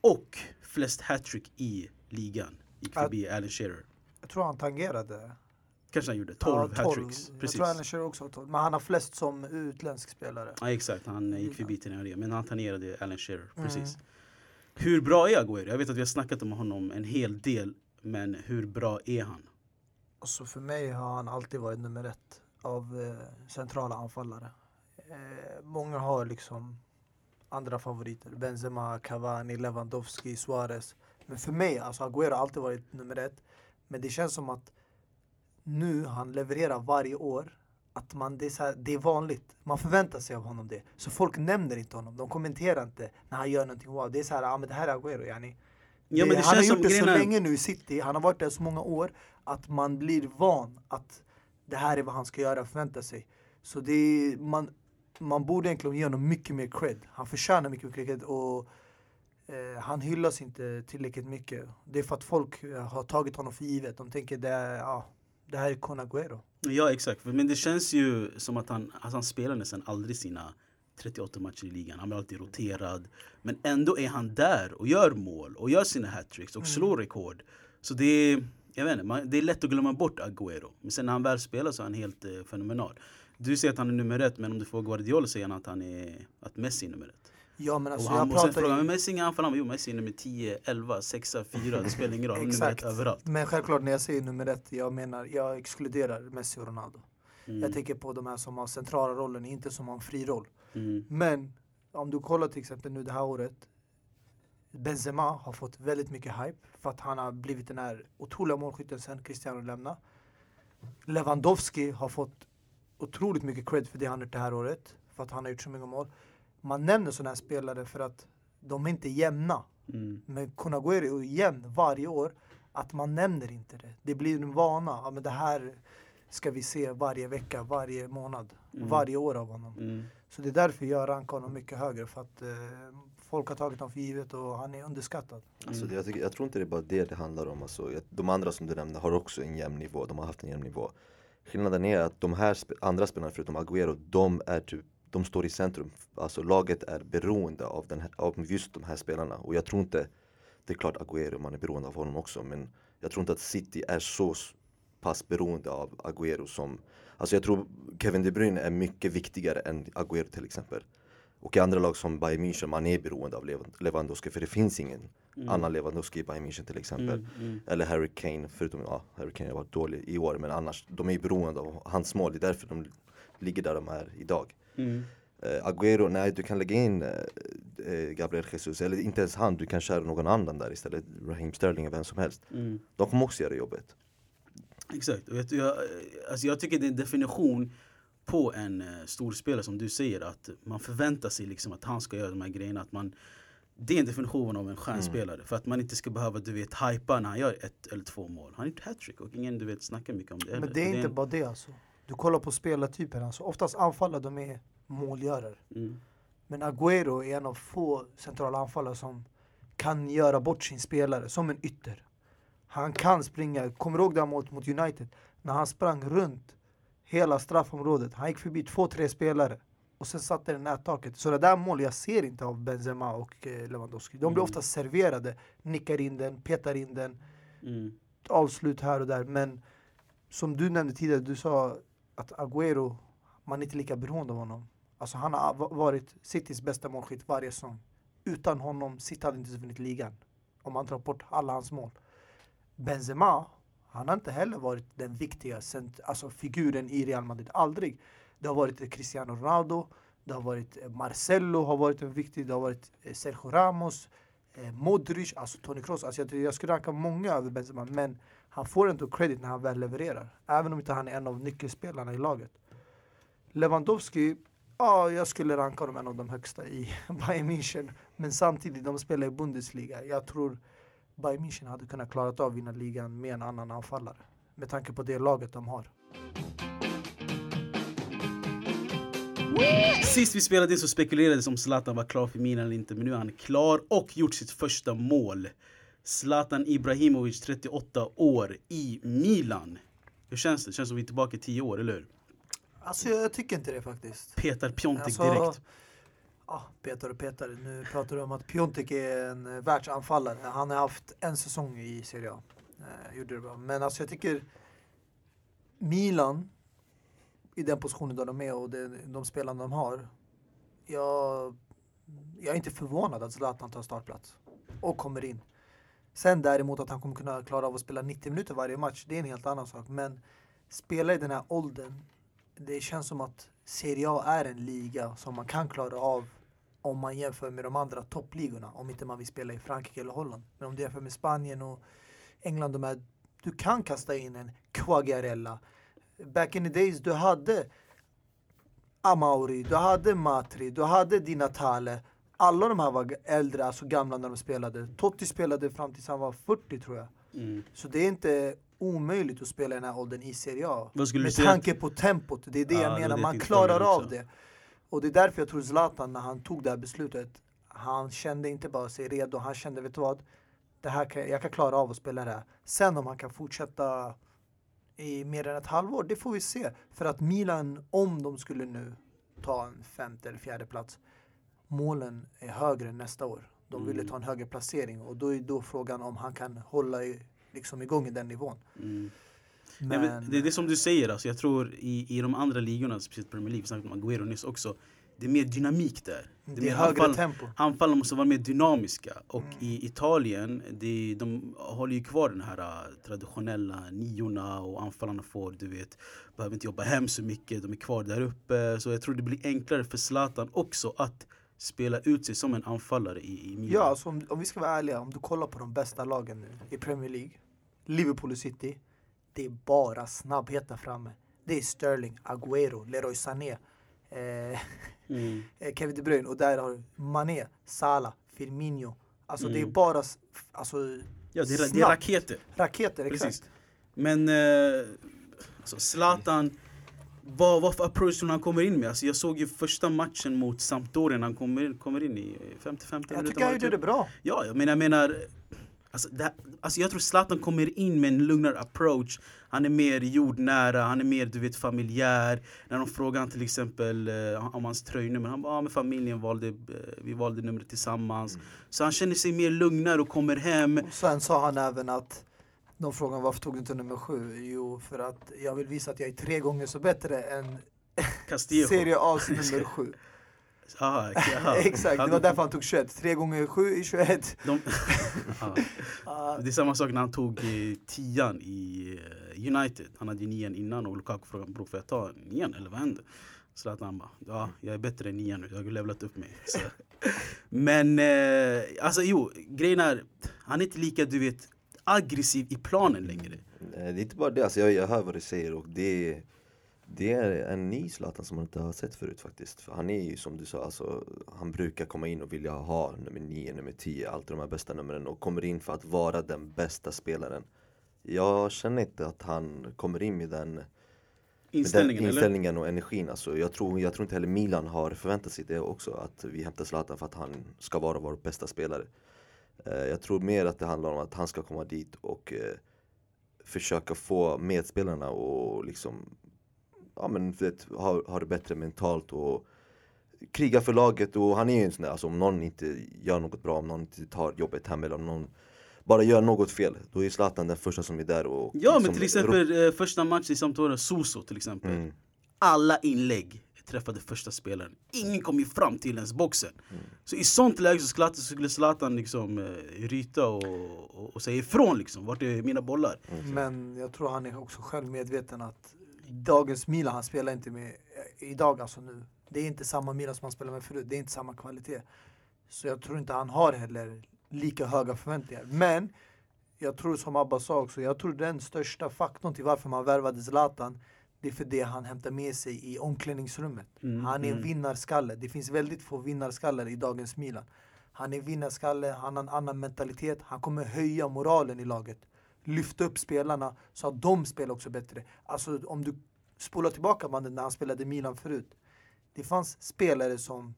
Speaker 2: och flest hattrick i ligan gick förbi Alan Shearer.
Speaker 3: Jag tror han tangerade.
Speaker 2: Kanske han gjorde 12
Speaker 3: Ja,
Speaker 2: hattricks.
Speaker 3: Jag
Speaker 2: Precis.
Speaker 3: tror Alan Shearer också har 12. Men han har flest som utländsk spelare.
Speaker 2: Ja exakt, han gick förbi till Henry, men han tangerade Alan Shearer.
Speaker 3: Mm.
Speaker 2: Precis. Hur bra är Agüero? Jag vet att vi har snackat om honom en hel del, men hur bra är han?
Speaker 3: Alltså för mig har han alltid varit nummer ett av eh, centrala anfallare. Eh, många har liksom andra favoriter. Benzema, Cavani, Lewandowski, Suarez. Men för mig, alltså Agüero har alltid varit nummer ett. Men det känns som att nu han levererar varje år. Att man, det, är så här, det är vanligt. Man förväntar sig av honom det. Så folk nämner inte honom. De kommenterar inte när han gör någonting wow. Det är så här, ah, men det här är Agüero yani.
Speaker 2: Ja, men det
Speaker 3: han har gjort det så
Speaker 2: grejen är-
Speaker 3: länge nu i City, han har varit där så många år att man blir van att det här är vad han ska göra och förvänta sig. Så det är, man, man borde egentligen ge honom mycket mer cred. Han förtjänar mycket mer cred och eh, han hyllas inte tillräckligt mycket. Det är för att folk eh, har tagit honom för givet. De tänker det, är, ja, det här är Kun Agüero.
Speaker 2: Ja exakt, men det känns ju som att han, alltså han spelar nästan aldrig sina 38 matcher i ligan. Han blir alltid roterad. Men ändå är han där och gör mål och gör sina hattricks och slår rekord. Så det är, jag vet inte, det är lätt att glömma bort Agüero. Men sen när han väl spelar så är han helt eh, fenomenal. Du säger att han är nummer ett, men om du får Guardiola säger han att, han är, att Messi är nummer ett.
Speaker 3: Ja men alltså
Speaker 2: och han,
Speaker 3: jag
Speaker 2: och sen
Speaker 3: pratar
Speaker 2: frågar man. Messi ingen anfall, han bara, jo Messi är nummer 10, 11, 6, 4, det spelar ingen roll. Nummer ett överallt.
Speaker 3: Men självklart när jag säger nummer ett, jag menar, jag exkluderar Messi och Ronaldo.
Speaker 2: Mm.
Speaker 3: Jag tänker på de här som har centrala rollen, inte som har en fri roll.
Speaker 2: Mm.
Speaker 3: Men om du kollar till exempel nu det här året. Benzema har fått väldigt mycket hype för att han har blivit den här otroliga målskytten sen Cristiano lämnade. Lewandowski har fått otroligt mycket cred för det han gjort det här året. För att han har gjort så många mål. Man nämner sådana här spelare för att de är inte jämna.
Speaker 2: Mm.
Speaker 3: Men Kun Agüero är jämn varje år. Att man nämner inte det. Det blir en vana. Ja, men det här ska vi se varje vecka, varje månad,
Speaker 2: Mm.
Speaker 3: varje år av honom.
Speaker 2: Mm.
Speaker 3: Så det är därför jag rankar honom mycket högre. För att eh, folk har tagit honom för givet och han är underskattad.
Speaker 4: Alltså, det- jag, tycker, jag tror inte det är bara det det handlar om. Alltså, jag- de andra som du nämnde har också en jämn nivå, de har haft en jämn nivå. Skillnaden är att de här sp andra spelarna förutom Agüero, de, är typ, de står i centrum. Alltså laget är beroende av, den här, av just de här spelarna. Och jag tror inte, det är klart Agüero, man är beroende av honom också. Men jag tror inte att City är så pass beroende av Agüero som Alltså jag tror Kevin De Bruyne är mycket viktigare än Agüero till exempel. Och i andra lag som Bayern München, man är beroende av Lewandowski för det finns ingen annan Lewandowski i Bayern München till exempel.
Speaker 2: Mm. Mm.
Speaker 4: Eller Harry Kane, förutom ja, Harry Kane har varit dålig i år men annars, de är beroende av hans mål, det är därför de ligger där de är idag.
Speaker 2: Mm.
Speaker 4: Uh, Agüero, nej du kan lägga in eh, Gabriel Jesus, eller inte ens han, du kan köra någon annan där istället, Raheem Sterling eller vem som helst.
Speaker 2: Mm.
Speaker 4: De kommer också göra jobbet.
Speaker 2: Exakt. Och Jag, jag, alltså jag tycker det är en definition på en eh, storspelare som du säger att man förväntar sig liksom att han ska göra de här grejerna. Att man, det är en definition av en stjärnspelare. För att man inte ska behöva du vet, hypa när han gör ett eller två mål. Han har gjort hattrick och ingen du vet, snackar mycket om det.
Speaker 3: Men det är
Speaker 2: Och
Speaker 3: inte
Speaker 2: en-
Speaker 3: bara det alltså. Du kollar på spelartypen. Alltså, oftast anfallare de är målgörare.
Speaker 2: Mm.
Speaker 3: Men Agüero är en av få centrala anfallare som kan göra bort sin spelare som en ytter. Han kan springa. Kommer du ihåg det här målet mot United? När han sprang runt hela straffområdet. Han gick förbi två, tre spelare. Och sen satte den nättaket. Så det där mål jag ser inte av Benzema och eh, Lewandowski. De blir
Speaker 2: Mm.
Speaker 3: ofta serverade. Nickar in den, petar in den.
Speaker 2: Mm.
Speaker 3: Avslut här och där. Men som du nämnde tidigare, du sa att Agüero, man är inte lika beroende av honom. Alltså han har va- varit Citys bästa målskytt varje säsong. Utan honom, City hade inte vunnit ligan. Om man tar bort alla hans mål. Benzema, han har inte heller varit den viktiga cent- alltså figuren i Real Madrid. Aldrig. Det har varit Cristiano Ronaldo, det har varit eh, Marcelo har varit en viktig, det har varit eh, Sergio Ramos, eh, Modric, alltså Toni Kroos. Alltså jag, jag skulle ranka många över Benzema, men han får ändå credit när han väl levererar. Även om inte han är en av nyckelspelarna i laget. Lewandowski, ja jag skulle ranka honom en av de högsta i Bayern München. Men samtidigt, de spelar i Bundesliga. Jag tror Bayern München hade kunnat klarat av vinna ligan med en annan anfallare. Med tanke på det laget de har.
Speaker 2: Sist vi spelade in så spekulerades om Zlatan var klar för Milan eller inte men nu är han klar och gjort sitt första mål. Zlatan Ibrahimovic, 38 år, i Milan. Hur känns det? Det känns som vi är tillbaka i 10 år, eller hur?
Speaker 3: Alltså jag tycker inte det faktiskt.
Speaker 2: Petar Piontek
Speaker 3: Alltså,
Speaker 2: direkt
Speaker 3: ah, Peter och Peter. Nu pratar du om att Piontek är en eh, världsanfallare. Han har haft en säsong i Serie A. Eh, gjorde det bra. Men alltså jag tycker Milan i den positionen där de är och det, de spelarna de har. Jag, jag är inte förvånad att Zlatan tar startplats och kommer in. Sen däremot att han kommer kunna klara av att spela 90 minuter varje match, det är en helt annan sak. Men spela i den här åldern, det känns som att Serie A är en liga som man kan klara av om man jämför med de andra toppligorna. Om inte man vill spela i Frankrike eller Holland. Men om du jämför med Spanien och England, de här, du kan kasta in en Quagliarella. Back in the days, du hade Amauri, du hade Matri, du hade Di Natale. Alla de här var äldre, alltså gamla när de spelade. Totti spelade fram tills han var 40 tror jag.
Speaker 2: Mm.
Speaker 3: Så det är inte omöjligt att spela i den här åldern i Serie A. Med tanke på tempot, det är det
Speaker 2: Ja,
Speaker 3: jag menar. Man klarar av det. Och det är därför jag tror Zlatan, när han tog det här beslutet, han kände inte bara sig redo, han kände, vet du vad? Det här kan, jag kan klara av att spela det här. Sen om han kan fortsätta i mer än ett halvår, det får vi se. För att Milan, om de skulle nu ta en femte eller fjärde plats, målen är högre nästa år. De ville
Speaker 2: Mm.
Speaker 3: ta en högre placering och då är då frågan om han kan hålla i, liksom igång i den nivån.
Speaker 2: Mm.
Speaker 3: Men,
Speaker 2: Nej, men det är det som du säger, alltså, jag tror i, i de andra ligorna, speciellt Premier League, vi snackade om Agüero nyss också, det är mer dynamik där.
Speaker 3: det
Speaker 2: mer
Speaker 3: är högre
Speaker 2: anfall-
Speaker 3: tempo.
Speaker 2: Anfallen måste vara mer dynamiska och
Speaker 3: Mm.
Speaker 2: i Italien, det, de håller ju kvar den här äh, traditionella niorna och anfallarna får, du vet, behöver inte jobba hem så mycket, de är kvar där uppe. Så jag tror det blir enklare för Zlatan också att spela ut sig som en anfallare i, i Milan.
Speaker 3: Ja, alltså om, om vi ska vara ärliga, om du kollar på de bästa lagen nu i Premier League, Liverpool och City, det är bara snabbhet där framme. Det är Sterling, Agüero, Leroy Sané, eh,
Speaker 2: Mm.
Speaker 3: eh, Kevin De Bruyne och där har du Mané, Salah, Firmino. Alltså det är
Speaker 2: Mm.
Speaker 3: bara alltså,
Speaker 2: Ja, det är, det är
Speaker 3: snabbt.
Speaker 2: raketer.
Speaker 3: raketer.
Speaker 2: Precis.
Speaker 3: Exakt.
Speaker 2: Men eh, alltså Zlatan, vad, vad för approach som han kommer in med? Alltså jag såg ju första matchen mot Sampdoria när han kommer in, kommer in i 55
Speaker 3: Jag
Speaker 2: minuter.
Speaker 3: tycker han
Speaker 2: det
Speaker 3: gjorde det
Speaker 2: typ.
Speaker 3: bra.
Speaker 2: Ja, jag menar, jag menar alltså, det, alltså jag tror Zlatan kommer in med en lugnare approach. Han är mer jordnära, han är mer du vet familjär. När de frågar han till exempel eh, om hans tröjnummer, han bara ah, men familjen valde, eh, vi valde numret tillsammans. Så han känner sig mer lugnare och kommer hem.
Speaker 3: Och sen sa han även att de frågade varför tog du inte nummer sju? Jo, för att jag vill visa att jag är tre gånger så bättre än. Serie A's nummer sju.
Speaker 2: Aha, okej, aha.
Speaker 3: Exakt, det
Speaker 2: Han-
Speaker 3: var därför han tog 21. Tre gånger sju är 21.
Speaker 2: De, ja.
Speaker 3: Ah,
Speaker 2: Det är samma sak när han tog eh, tian i eh, United. Han hade ju nian innan och Lukaku frågade bror får jag ta nian eller vad händer? Zlatan bara ja jag är bättre än nian nu, jag har levlat upp mig. Så. Men eh, alltså jo, grejen är han är inte lika du vet aggressiv i planen längre.
Speaker 4: Nej, det är inte bara det, alltså jag, jag hör vad du säger och det, det är en ny Zlatan som man inte har sett förut faktiskt. För han är ju som du sa, alltså, han brukar komma in och vilja ha nummer 9, nummer 10, alltid de här bästa numren och kommer in för att vara den bästa spelaren. Jag känner inte att han kommer in med den, med
Speaker 2: Inställningen
Speaker 4: den
Speaker 2: eller?
Speaker 4: inställningen och energin. Alltså, jag, tror, jag tror inte heller Milan har förväntat sig det också, att vi hämtar Zlatan för att han ska vara vår bästa spelare. Eh, jag tror mer att det handlar om att han ska komma dit och eh, försöka få medspelarna och liksom ja, men, vet, ha, ha det bättre mentalt och kriga för laget och han är ju en sån där, alltså om någon inte gör något bra, om någon inte tar jobbet hem eller om någon bara gör något fel, då är Zlatan den första som är där och
Speaker 2: Ja men
Speaker 4: liksom
Speaker 2: till exempel eh, första matchen i Sampdoria, Soso till exempel.
Speaker 4: Mm.
Speaker 2: Alla inlägg träffade första spelaren. Ingen kom ju fram till ens boxen.
Speaker 4: Mm.
Speaker 2: Så i sånt läge så skulle, skulle Zlatan liksom eh, ryta och, och, och säga ifrån liksom. Vart är mina bollar?
Speaker 3: Men jag tror han är också själv medveten att dagens Milan, han spelar inte med, eh, idag alltså nu, det är inte samma Milan som han spelade med förut, det är inte samma kvalitet. Så jag tror inte han har heller lika höga förväntningar. Men jag tror som Abba sa också, jag tror den största faktorn till varför man värvade Zlatan, det är för det han hämtar med sig i omklädningsrummet.
Speaker 2: Mm,
Speaker 3: han är en
Speaker 2: mm.
Speaker 3: vinnarskalle. Det finns väldigt få vinnarskallar i dagens Milan. Han är vinnarskalle, han har en annan mentalitet. Han kommer höja moralen i laget. Lyfta upp spelarna så att de spelar också bättre. Alltså om du spolar tillbaka bandet när han spelade Milan förut. Det fanns spelare som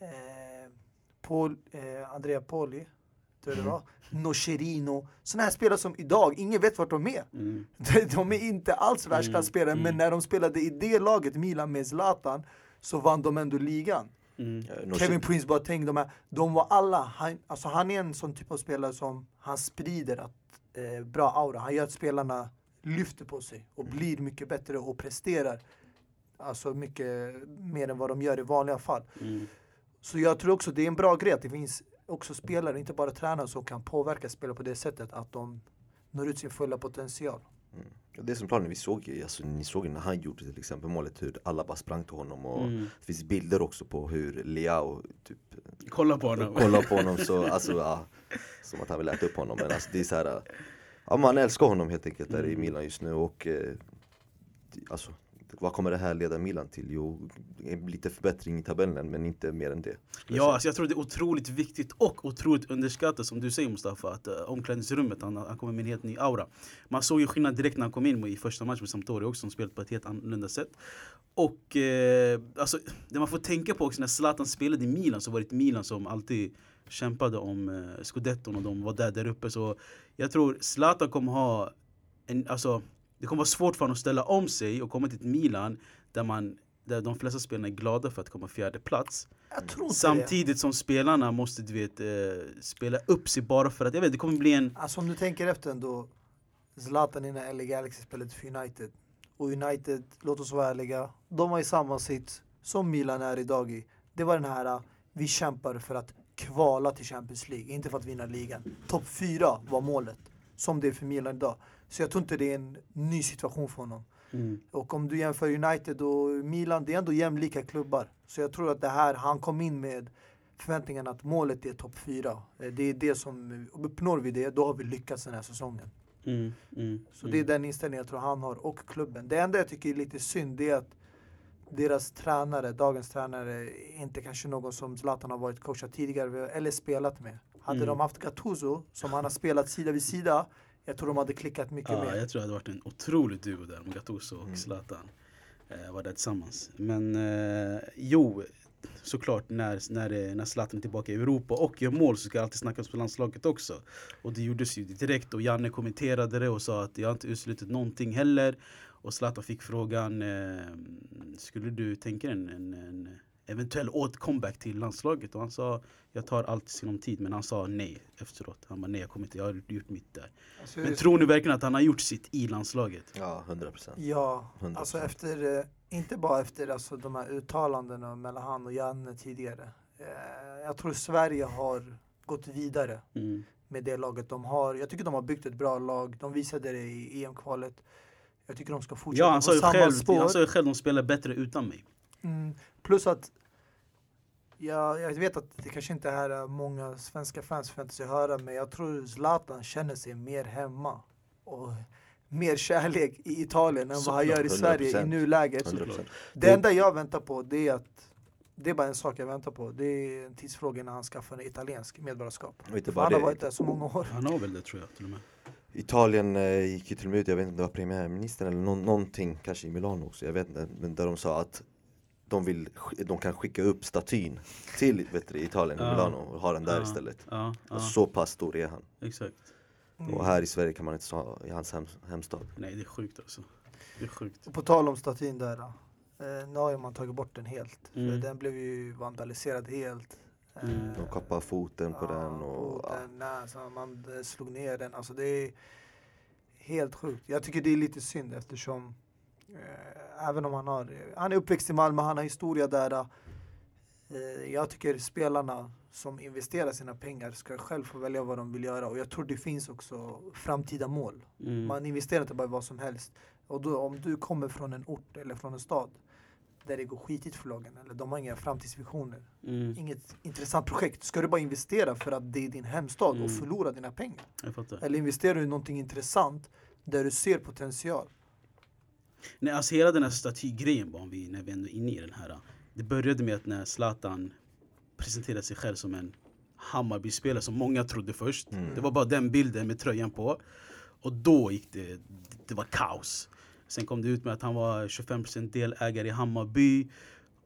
Speaker 3: eh, Paul, eh, Andrea Poli, tror jag det var, Nocerino. Sådana här spelare som idag, ingen vet vart de är.
Speaker 2: Mm.
Speaker 3: De, de är inte alls världsklasspelare,
Speaker 2: mm.
Speaker 3: men när de spelade i det laget, Milan med Zlatan, så vann de ändå ligan.
Speaker 2: Mm.
Speaker 3: Kevin Prince Boateng, de, här, de var alla, han, alltså han är en sån typ av spelare som han sprider att, eh, bra aura. Han gör att spelarna lyfter på sig och blir mycket bättre och presterar. Alltså mycket mer än vad de gör i vanliga fall.
Speaker 2: Mm.
Speaker 3: Så jag tror också det är en bra grej att det finns också spelare, inte bara tränare, som kan påverka spelare på det sättet att de når ut sin fulla potential.
Speaker 4: Ja, Det är som planen, vi såg ju, alltså, ni såg när han gjorde till exempel målet hur alla bara sprang till honom och
Speaker 2: Mm.
Speaker 4: det finns bilder också på hur Leao typ
Speaker 2: Kolla på honom.
Speaker 4: kollar på honom så, alltså ja, som att han vill äta upp honom men alltså det är så här, ja man älskar honom helt enkelt där i Milan just nu och eh, alltså vad kommer det här leda Milan till? Jo, lite förbättring i tabellen men inte mer än det. jag
Speaker 2: Ja,
Speaker 4: säga.
Speaker 2: alltså jag tror det är otroligt viktigt och otroligt underskattat som du säger Mustafa att uh, omklädningsrummet, han, han kommer med en helt ny aura. Man såg ju skillnad direkt när han kom in i första matchen med Sampdoria också, som spelat på ett helt annorlunda sätt. Och eh, alltså, det man får tänka på också när Zlatan spelade i Milan så var det Milan som alltid kämpade om eh, scudetton och de var där där uppe. Så jag tror Zlatan kommer ha en, alltså, det kommer vara svårt för honom att ställa om sig och komma till ett Milan där man där de flesta spelarna är glada för att komma fjärde plats.
Speaker 3: Inte det.
Speaker 2: Samtidigt som spelarna måste du vet, eh, spela upp sig bara för att, jag vet det kommer bli en...
Speaker 3: Alltså om du tänker efter ändå. Zlatan innan LA Galaxy spelade för United. Och United, låt oss vara ärliga, de var i samma sitt som Milan är idag i. Det var den här, vi kämpar för att kvala till Champions League, inte för att vinna ligan. Topp fyra var målet, som det är för Milan idag. Så jag tror inte det är en ny situation för honom. Och om du jämför United och Milan, det är ändå jämlika klubbar. Så jag tror att det här, han kom in med förväntningen att målet är topp fyra. Eh, Det är det som, uppnår vi det, då har vi lyckats den här säsongen.
Speaker 2: Mm, mm,
Speaker 3: Så det är den inställningen jag tror han har och klubben. Det enda jag tycker är lite synd är att deras tränare, dagens tränare, inte kanske någon som Zlatan har varit coachad tidigare eller spelat med. Hade
Speaker 2: Mm.
Speaker 3: de haft Gattuso, som han har spelat sida vid sida, jag tror de hade klickat mycket
Speaker 2: Ja,
Speaker 3: mer.
Speaker 2: jag tror det hade varit en otrolig duo där med Gattuso och Zlatan. Eh, var där tillsammans. Men eh, jo, såklart när, när, det- när Zlatan är tillbaka i Europa och gör mål så ska det alltid snackas på landslaget också. Och det gjordes ju direkt och Janne kommenterade det och sa att jag har inte uteslutit någonting heller. Och Zlatan fick frågan, eh, skulle du tänka en, en, en eventuell åt comeback till landslaget? Och han sa, jag tar allt i sinom tid. Men han sa nej efteråt. Han bara nej jag kommer inte, jag har gjort mitt där.
Speaker 3: Alltså,
Speaker 2: Men tror ni verkligen att han har gjort sitt i landslaget?
Speaker 4: Ja, 100 procent.
Speaker 3: Ja,
Speaker 4: 100%.
Speaker 3: alltså efter, eh, inte bara efter alltså, de här uttalandena mellan han och Janne tidigare. Eh, jag tror Sverige har gått vidare
Speaker 2: Mm.
Speaker 3: med det laget de har. Jag tycker de har byggt ett bra lag. De visade det i EM-kvalet. Jag tycker de ska fortsätta
Speaker 2: Ja, han
Speaker 3: på samma
Speaker 2: själv,
Speaker 3: spår.
Speaker 2: han sa ju själv de spelar bättre utan mig.
Speaker 3: Mm, plus att ja, jag vet att det kanske inte är här många svenska fans förväntar sig höra men jag tror Zlatan känner sig mer hemma och mer kärlek i Italien än vad han gör i Sverige i
Speaker 4: 100%.
Speaker 3: nuläget.
Speaker 4: 100%.
Speaker 3: Det enda jag väntar på det är att det är bara en sak jag väntar på. Det är en tidsfråga innan han skaffar en italiensk medborgarskap. Han har varit där så många år.
Speaker 2: Han har väl det tror jag till och med.
Speaker 4: Italien eh, gick ju till och med ut, jag vet inte om det var premiärministern eller någon, någonting, kanske i Milano också, jag vet inte, men där de sa att de, vill, de kan skicka upp statyn till vet du, Italien,
Speaker 2: Ja.
Speaker 4: Milano och ha den där
Speaker 2: Ja,
Speaker 4: istället.
Speaker 2: Ja, ja
Speaker 4: Alltså, så pass stor är han.
Speaker 2: exakt.
Speaker 4: Och här i Sverige kan man inte ha i hans hem, hemstad.
Speaker 2: Nej det är sjukt alltså. Det är sjukt.
Speaker 3: Och på tal om statyn där. Eh, nu har man tagit bort den helt.
Speaker 2: Mm.
Speaker 3: För den blev ju vandaliserad helt. Eh,
Speaker 2: Mm.
Speaker 4: De kappade foten på
Speaker 3: ja,
Speaker 4: den och...
Speaker 3: på
Speaker 4: Ja.
Speaker 3: alltså, man eh, slog ner den. Alltså det är helt sjukt. Jag tycker det är lite synd eftersom eh, även om han har, han är uppväxt i Malmö, han har historia där. Eh, jag tycker spelarna som investerar sina pengar ska själv få välja vad de vill göra och jag tror det finns också framtida mål.
Speaker 2: Mm.
Speaker 3: Man investerar inte bara i vad som helst. Och då, om du kommer från en ort eller från en stad där det går skitigt för lagen eller de har inga framtidsvisioner,
Speaker 2: Mm.
Speaker 3: inget intressant projekt. Ska du bara investera för att det är din hemstad och
Speaker 2: Mm.
Speaker 3: förlora dina pengar? Eller investerar du i någonting intressant där du ser potential?
Speaker 2: Nej, alltså hela den här statygrejen bara, vi, när vi ändå är inne i den här. Det började med att när Zlatan presenterade sig själv som en Hammarby-spelare som många trodde först. Det var bara den bilden med tröjan på. Och då gick det, det var kaos. Sen kom det ut med att han var 25% delägare i Hammarby.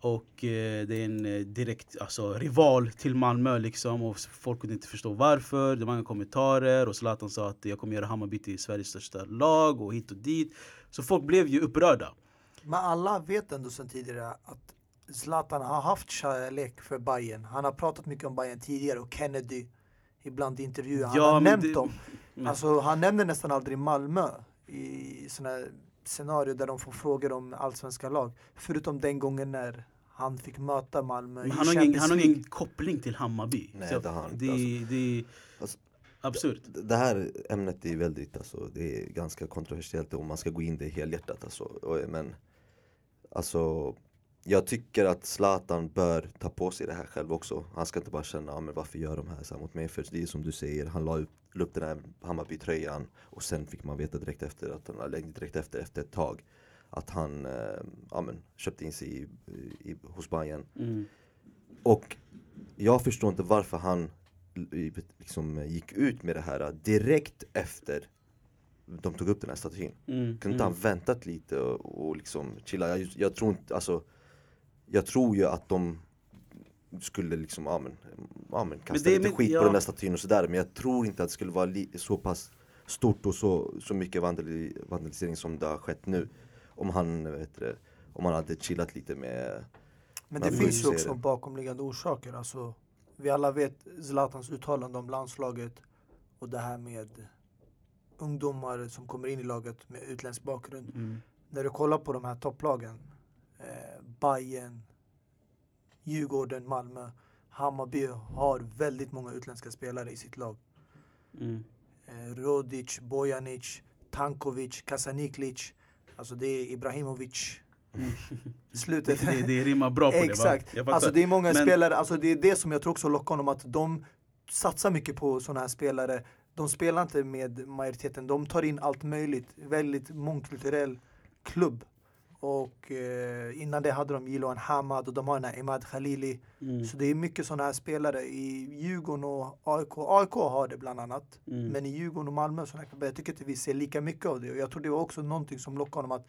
Speaker 2: Och eh, det är en eh, direkt alltså, rival till Malmö liksom. Och folk kunde inte förstå varför. Det var många kommentarer. Och Zlatan sa att jag kommer göra Hammarby till Sveriges största lag och hit och dit. Så folk blev ju upprörda.
Speaker 3: Men alla vet ändå sedan tidigare att Zlatan har haft kärlek för Bayern. Han har pratat mycket om Bayern tidigare och Kennedy ibland i intervjuer. Han
Speaker 2: Ja,
Speaker 3: har nämnt
Speaker 2: det-
Speaker 3: dem. Alltså, han nämner nästan aldrig Malmö i sådana här scenarier där de får frågor om allsvenska lag. Förutom den gången när han fick möta Malmö
Speaker 2: Men han, har ingen, han har ingen koppling till Hammarby.
Speaker 4: Nej,
Speaker 2: Så
Speaker 4: det har han inte,
Speaker 2: det,
Speaker 4: alltså.
Speaker 2: det är
Speaker 4: Alltså,
Speaker 2: absurt.
Speaker 4: Det här ämnet är väldigt, alltså, det är ganska kontroversiellt om man ska gå in det helhjärtat alltså. Och- Men alltså jag tycker att Zlatan bör ta på sig det här själv också. Han ska inte bara känna, ah, men varför gör de här så här mot mig? För det är som du säger, han la upp, la upp den här Hammarby-tröjan och sen fick man veta direkt efter, att han, eller direkt efter, efter ett tag att han eh, ja, men, köpte in sig i, i, hos Bayern.
Speaker 2: Mm.
Speaker 4: Och jag förstår inte varför han liksom gick ut med det här direkt efter de tog upp den här statyn.
Speaker 2: Mm.
Speaker 4: Kunde inte han väntat lite och, och liksom chilla? Jag, jag tror inte, alltså Jag tror ju att de skulle liksom, ja men, ja, men kasta
Speaker 2: det är
Speaker 4: lite
Speaker 2: med-
Speaker 4: skit
Speaker 2: ja.
Speaker 4: på den där statyn och sådär Men jag tror inte att det skulle vara så pass stort och så, så mycket vandali, vandalisering som det har skett nu Om han, vet du, det, om han hade chillat lite med
Speaker 3: Men det finns
Speaker 4: ju
Speaker 3: också bakomliggande orsaker. Alltså, vi alla vet Zlatans uttalande om landslaget och det här med ungdomar som kommer in i laget med utländsk bakgrund.
Speaker 2: Mm.
Speaker 3: När du kollar på de här topplagen, eh, Bayern, Djurgården, Malmö, Hammarby har väldigt många utländska spelare i sitt lag.
Speaker 2: Mm.
Speaker 3: Eh, Rodic, Bojanic, Tankovic, Kasaniklic. Alltså det är Ibrahimovic. Slutet.
Speaker 2: Det, det rimmar bra på
Speaker 3: Exakt.
Speaker 2: det fattar.
Speaker 3: Alltså det är många
Speaker 2: Men-
Speaker 3: spelare, alltså det är det som jag tror också lockar honom att de satsar mycket på sådana här spelare. De spelar inte med majoriteten, de tar in allt möjligt. Väldigt mångkulturell klubb. Och eh, innan det hade de Jiloan Hamad och de har den här Emad Khalili.
Speaker 2: Mm.
Speaker 3: Så det är mycket sådana här spelare i Djurgården och AIK. AIK har det bland annat.
Speaker 2: Mm.
Speaker 3: Men i Djurgården och Malmö, klubbar, jag tycker inte vi ser lika mycket av det. Och jag tror det var också någonting som lockade honom att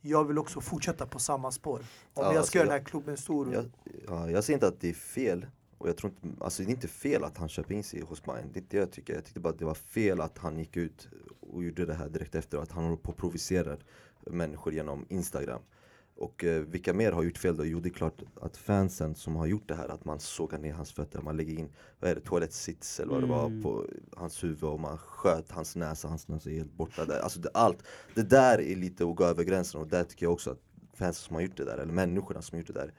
Speaker 3: jag vill också fortsätta på samma spår. Om
Speaker 4: Ja,
Speaker 3: jag
Speaker 4: alltså
Speaker 3: ska göra den här klubben stor.
Speaker 4: jag, ja, jag ser inte att det är fel och jag tror inte, alltså det är inte fel att han köper in sig hos Bayern Det är inte det jag tycker, jag tyckte bara att det var fel att han gick ut och gjorde det här direkt efter att han håller på och provocerar människor genom Instagram och eh, vilka mer har gjort fel då? Jo det är klart att fansen som har gjort det här, att man sågar ner hans fötter, man lägger in, vad är det, toalettsits eller vad det var
Speaker 2: Mm.
Speaker 4: på hans huvud och man sköt hans näsa, hans näsa är helt borta där. Alltså det, allt, det där är lite att gå över gränsen och där tycker jag också att fansen som har gjort det där, eller människorna som har gjort det där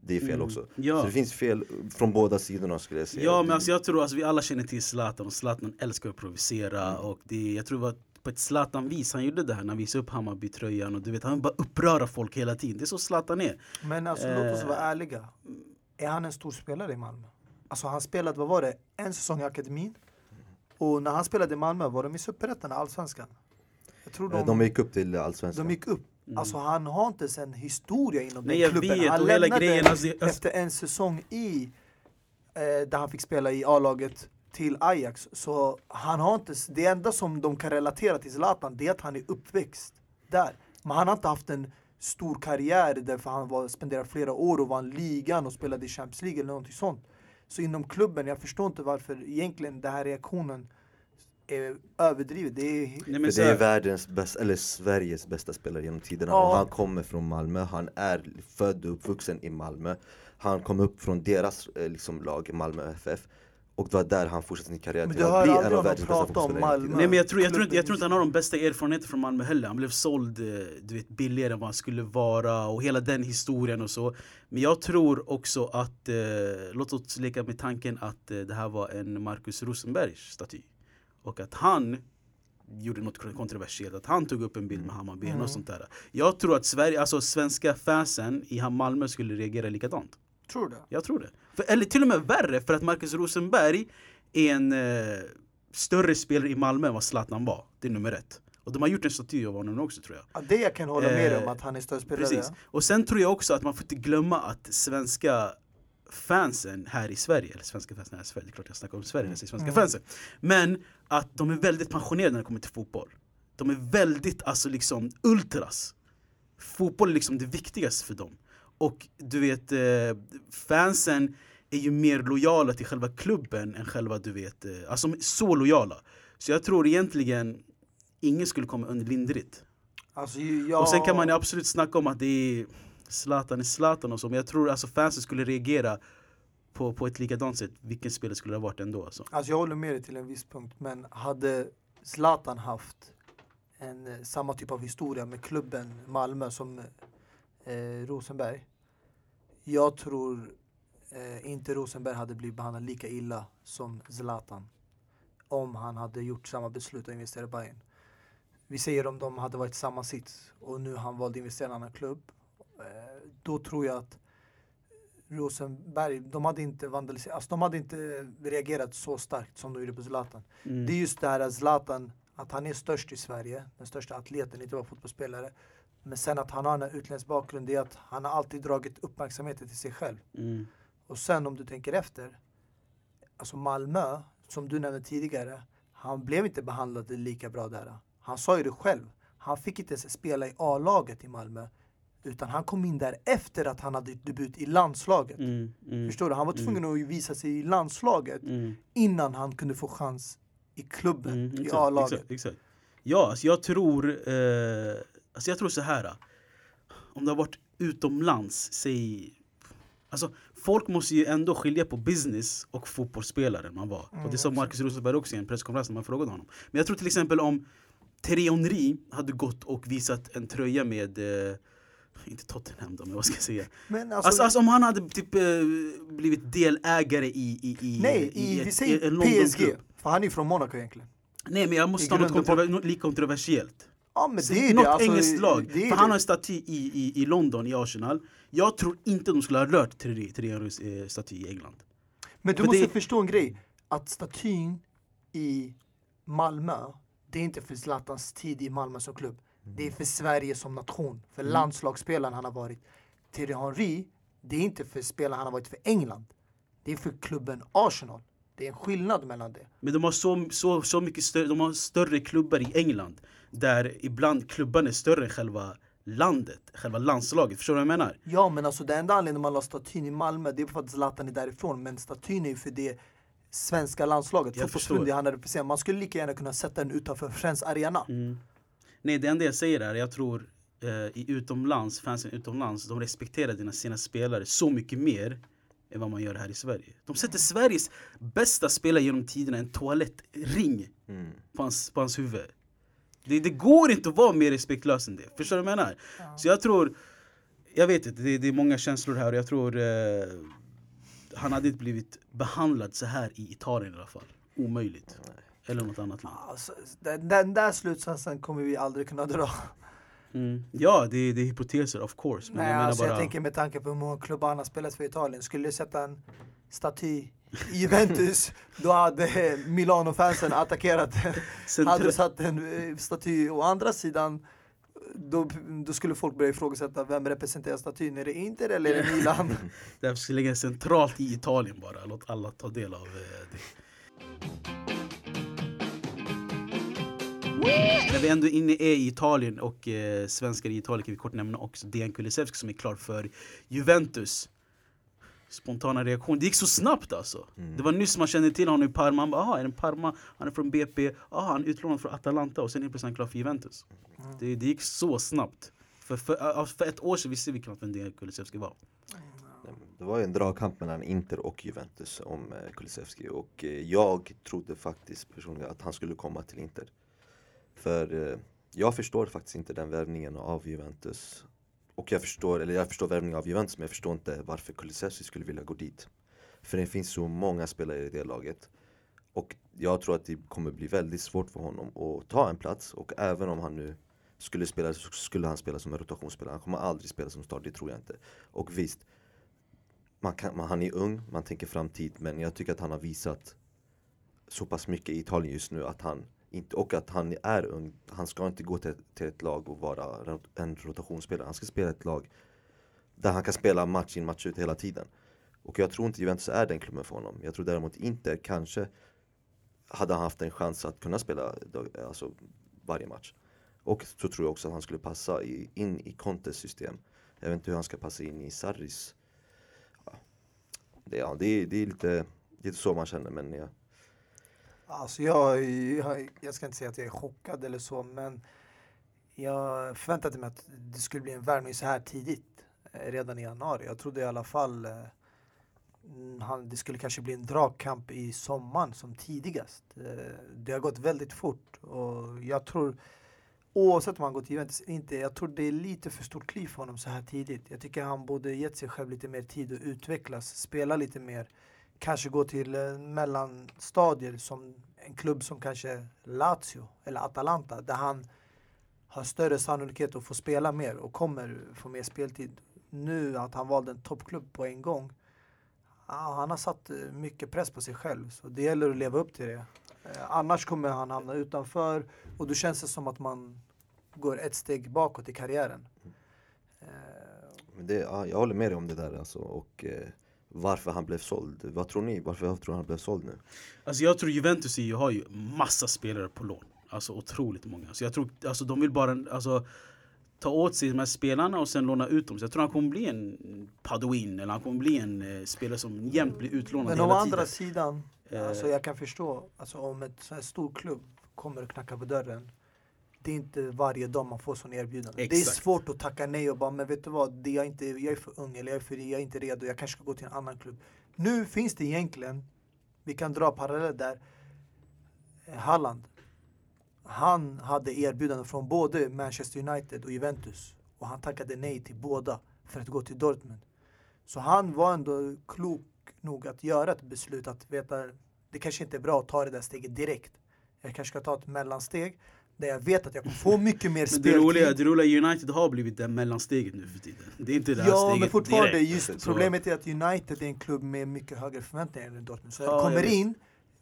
Speaker 4: det är fel
Speaker 2: Mm.
Speaker 4: också.
Speaker 2: Ja.
Speaker 4: Så det finns fel från båda sidorna skulle jag säga.
Speaker 2: Ja men alltså jag tror alltså vi alla känner till Zlatan och Zlatan älskar att provocera
Speaker 3: Mm.
Speaker 2: och det, jag tror det var på ett Zlatan-vis han gjorde det här när han visade upp Hammarby-tröjan och du vet han bara uppröra folk hela tiden. Det är så Zlatan är.
Speaker 3: Men alltså låt oss
Speaker 2: Eh.
Speaker 3: vara ärliga. Är han en stor spelare i Malmö? Alltså han spelade, vad var det, en säsong i akademin. Och när han spelade i Malmö var de i Superettan, Allsvenskan. Jag tror
Speaker 4: Eh,
Speaker 3: de,
Speaker 4: de gick upp till Allsvenskan.
Speaker 3: de gick upp. Alltså han har inte ens en historia inom
Speaker 2: Nej,
Speaker 3: den klubben.
Speaker 2: vet,
Speaker 3: han lämnade
Speaker 2: grejen, alltså-
Speaker 3: efter en säsong i, eh, där han fick spela i A-laget till Ajax. Så han har inte, det enda som de kan relatera till Zlatan det är att han är uppväxt där. Men han har inte haft en stor karriär därför han var, spenderade flera år och vann ligan och spelade i Champions League eller någonting sånt. Så inom klubben, jag förstår inte varför egentligen den här reaktionen är överdrivet. Det är,
Speaker 2: Nej, men
Speaker 4: det
Speaker 2: så
Speaker 4: är
Speaker 2: här,
Speaker 4: världens bästa, eller Sveriges bästa spelare genom tiderna
Speaker 3: Ja.
Speaker 4: och han kommer från Malmö, han är född och uppvuxen i Malmö Han kom upp från deras eh, liksom, lag, Malmö FF Och det var där han fortsatte sin karriär
Speaker 3: Men
Speaker 4: till att bli en av världens bästa fotbollsspelare.
Speaker 2: Nej men jag tror, jag, tror inte, jag tror inte han har de bästa erfarenheterna från Malmö heller. Han blev såld eh, du vet, billigare än vad han skulle vara och hela den historien och så. Men jag tror också att, eh, låt oss leka med tanken att eh, det här var en Marcus Rosenbergs staty. Och att han gjorde något kontroversiellt, att han tog upp en bild med Hammarby
Speaker 3: Mm.
Speaker 2: och sånt där. Jag tror att Sverige, alltså svenska fansen i Malmö skulle reagera likadant.
Speaker 3: Tror du?
Speaker 2: Jag tror det. För, eller till och med värre, för att Marcus Rosenberg är en eh, större spelare i Malmö än vad Zlatan var. Det är nummer ett. Och de har gjort en staty av honom också tror jag.
Speaker 3: Ja, det jag kan hålla med dig om
Speaker 2: Eh,
Speaker 3: att han är större spelare.
Speaker 2: Precis. Och sen tror jag också att man får inte glömma att svenska fansen här i Sverige, eller svenska fansen här i Sverige, det är klart jag snackar om Sverige när jag säger svenska
Speaker 3: Mm.
Speaker 2: fansen. Men att de är väldigt passionerade när det kommer till fotboll. De är väldigt, alltså liksom ultras. Fotboll är liksom det viktigaste för dem. Och du vet, eh, fansen är ju mer lojala till själva klubben än själva, du vet, eh, alltså så lojala. Så jag tror egentligen ingen skulle komma under lindrigt.
Speaker 3: Alltså, jag...
Speaker 2: Och sen kan man ju absolut snacka om att det är Zlatan är Zlatan och så, men jag tror alltså fansen skulle reagera på, på ett likadant sätt. Vilken spelare skulle det ha varit ändå? Alltså.
Speaker 3: Alltså jag håller med dig till en viss punkt, men hade Zlatan haft en, eh, samma typ av historia med klubben Malmö som eh, Rosenberg. Jag tror eh, inte Rosenberg hade blivit behandlad lika illa som Zlatan. Om han hade gjort samma beslut och investerat i Bayern. Vi säger om de hade varit samma sits och nu han valde att investera i en annan klubb. Eh, då tror jag att Rosenberg, de hade inte vandaliserat, alltså de hade inte reagerat så starkt som de gjorde på Zlatan.
Speaker 2: Mm.
Speaker 3: Det är just det här att Zlatan, att han är störst i Sverige, den största atleten, inte bara fotbollsspelare. Men sen att han har en utländsk bakgrund, det är att han har alltid dragit uppmärksamheten till sig själv.
Speaker 2: Mm.
Speaker 3: Och sen om du tänker efter, alltså Malmö, som du nämnde tidigare, han blev inte behandlad lika bra där. Han sa ju det själv, han fick inte ens spela i A-laget i Malmö. Utan han kom in där efter att han hade debut i landslaget.
Speaker 2: Mm. Mm.
Speaker 3: Förstår du? Han var tvungen att visa sig i landslaget
Speaker 2: Mm.
Speaker 3: innan han kunde få chans i klubben,
Speaker 2: Mm,
Speaker 3: i A-laget.
Speaker 2: Ja, alltså jag tror... Eh, alltså jag tror så här. Om du har varit utomlands, säg... Alltså, folk måste ju ändå skilja på business och fotbollsspelare man var. och det sa Marcus Rosenberg också i en presskonferens när man frågade honom. Men jag tror till exempel om Thierry Henry hade gått och visat en tröja med eh, inte Tottenham då, men vad ska jag säga?
Speaker 3: Men alltså,
Speaker 2: Alltså, alltså om han hade typ eh, blivit delägare i, i, i,
Speaker 3: nej, i,
Speaker 2: ett-
Speaker 3: vi säger
Speaker 2: en
Speaker 3: PSG. För han är från Monaco egentligen.
Speaker 2: Nej men jag måste
Speaker 3: I
Speaker 2: ta något, kontrover- lika kontroversiellt.
Speaker 3: Ja men
Speaker 2: Så
Speaker 3: det är
Speaker 2: något
Speaker 3: det. Alltså,
Speaker 2: engelskt lag.
Speaker 3: Det är
Speaker 2: för han har en staty i, i, i London, i Arsenal. Jag tror inte de skulle ha rört Henrys eh, staty i England.
Speaker 3: Men du
Speaker 2: för
Speaker 3: måste
Speaker 2: det-
Speaker 3: förstå en grej. Att statyn i Malmö, det är inte för Zlatans tid i Malmö som klubb. Det är för Sverige som nation. För
Speaker 2: Mm.
Speaker 3: landslagsspelaren han har varit. Thierry Henry, det är inte för spelaren han har varit för England. Det är för klubben Arsenal. Det är en skillnad mellan det.
Speaker 2: Men de har så, så, så mycket större, de har större klubbar i England. Där ibland klubbarna är större än själva landet, själva landslaget. Förstår du vad jag menar?
Speaker 3: Ja men alltså det enda anledningen man la statyn i Malmö det är för att Zlatan är därifrån men statyn är ju för det svenska landslaget,
Speaker 2: Jag
Speaker 3: fotbollsförbundet
Speaker 2: förstår.
Speaker 3: han representerar. Man skulle lika gärna kunna sätta den utanför Friends Arena.
Speaker 2: Mm. Nej, det enda jag säger är jag tror eh, i utomlands, fansen utomlands, de respekterar dina, sina spelare så mycket mer än vad man gör här i Sverige. De sätter Sveriges bästa spelare genom tiderna en toalettring
Speaker 4: Mm.
Speaker 2: på hans, på hans huvud. Det, det går inte att vara mer respektlös än det. Förstår du vad jag menar? Så jag tror, jag vet inte, det, det är många känslor här och jag tror eh, han hade inte blivit behandlad så här i Italien i alla fall. Omöjligt. Eller något annat land.
Speaker 3: Alltså, den, den där slutsatsen kommer vi aldrig kunna dra.
Speaker 2: Mm. Ja, det, det är hypoteser of course. Men
Speaker 3: Nej,
Speaker 2: jag menar
Speaker 3: alltså,
Speaker 2: bara...
Speaker 3: jag tänker med tanke på hur många klubbar han har spelat för Italien. Skulle du sätta en staty Juventus, då hade Milano-fansen attackerat Hade du satt en eh, staty å andra sidan, då, då skulle folk börja ifrågasätta vem representerar statyn. Är det Inter eller är det Milan?
Speaker 2: Därför ska jag lägga centralt i Italien bara. Låt alla ta del av eh, det. När vi ändå inne är i Italien och eh, svenskar i Italien kan vi kort nämna också Dejan Kulusevski som är klar för Juventus. Spontana reaktion. Det gick så snabbt alltså. Det var nyss man kände till honom i Parma. Han bara, aha, är det Parma? Han är från BP. Aha, han är utlånad från Atalanta och sen helt plötsligt är han klar för Juventus. Det, det gick så snabbt. För, för, för ett år sedan visste vi knappt vem Dejan Kulusevski var.
Speaker 4: Det var ju en dragkamp mellan Inter och Juventus om eh, Kulusevski och eh, jag trodde faktiskt personligen att han skulle komma till Inter. För eh, jag förstår faktiskt inte den värvningen av Juventus. Och jag förstår, eller jag förstår värvningen av Juventus men jag förstår inte varför Kulusevski skulle vilja gå dit. För det finns så många spelare i det laget. Och jag tror att det kommer bli väldigt svårt för honom att ta en plats och även om han nu skulle spela så skulle han spela som en rotationsspelare. Han kommer aldrig spela som start, det tror jag inte. Och visst, man kan, man, han är ung, man tänker framtid men jag tycker att han har visat så pass mycket i Italien just nu att han inte, och att han är ung. Han ska inte gå till, till ett lag och vara en rotationsspelare. Han ska spela ett lag där han kan spela match in match ut hela tiden. Och jag tror inte Juventus är den klubben för honom. Jag tror däremot inte kanske hade han haft en chans att kunna spela alltså, varje match. Och så tror jag också att han skulle passa i, in i Contes system. Jag vet inte hur han ska passa in i Sarris det, ja, det, är, det är lite, lite så man känner men jag,
Speaker 3: Alltså jag, jag, jag ska inte säga att jag är chockad eller så, men jag förväntade mig att det skulle bli en värvning så här tidigt. Eh, redan i januari. Jag trodde i alla fall eh, han, det skulle kanske bli en dragkamp i sommaren som tidigast. Eh, det har gått väldigt fort och jag tror oavsett om han går till Juventus eller inte, jag tror det är lite för stort kliv för honom så här tidigt. Jag tycker han borde gett sig själv lite mer tid att utvecklas, spela lite mer, kanske gå till eh, mellanstadier som en klubb som kanske Lazio eller Atalanta där han har större sannolikhet att få spela mer och kommer få mer speltid. Nu att han valde en toppklubb på en gång. Han har satt eh, mycket press på sig själv så det gäller att leva upp till det. Eh, annars kommer han hamna utanför och då känns det som att man går ett steg bakåt i karriären. Mm.
Speaker 4: Men det, ja, jag håller med dig om det där alltså. Och eh, varför han blev såld. Vad tror ni? Varför tror han blev såld nu?
Speaker 2: Alltså jag tror Juventus EU har ju massa spelare på lån. Alltså otroligt många. Så jag tror alltså de vill bara alltså, ta åt sig de här spelarna och sen låna ut dem. Så jag tror han kommer bli en Paduin eller han kommer bli en eh, spelare som jämt blir utlånad
Speaker 3: Men
Speaker 2: hela
Speaker 3: å
Speaker 2: tiden.
Speaker 3: andra sidan,
Speaker 2: Eh.
Speaker 3: alltså jag kan förstå, alltså om ett så här stor klubb kommer och knackar på dörren. Det är inte varje dag man får sån erbjudande. Det är
Speaker 2: Exakt.
Speaker 3: svårt att tacka nej och bara, men vet du vad, det är jag, inte, jag är för ung eller jag är, för, jag är inte redo, jag kanske ska gå till en annan klubb. Nu finns det egentligen, vi kan dra paralleller där, Halland. Han hade erbjudanden från både Manchester United och Juventus. Och han tackade nej till båda för att gå till Dortmund. Så han var ändå klok nog att göra ett beslut att veta det kanske inte är bra att ta det där steget direkt. Jag kanske ska ta ett mellansteg där jag vet att jag kommer få mycket mer
Speaker 2: Men det roliga,
Speaker 3: speltid.
Speaker 2: det roliga United har blivit det mellansteget nu för tiden. Det är inte det här
Speaker 3: Ja,
Speaker 2: steget
Speaker 3: men fortfarande,
Speaker 2: direkt.
Speaker 3: just problemet är att United är en klubb med mycket högre förväntningar än Dortmund. Så
Speaker 2: Ja,
Speaker 3: jag
Speaker 2: jag
Speaker 3: kommer in,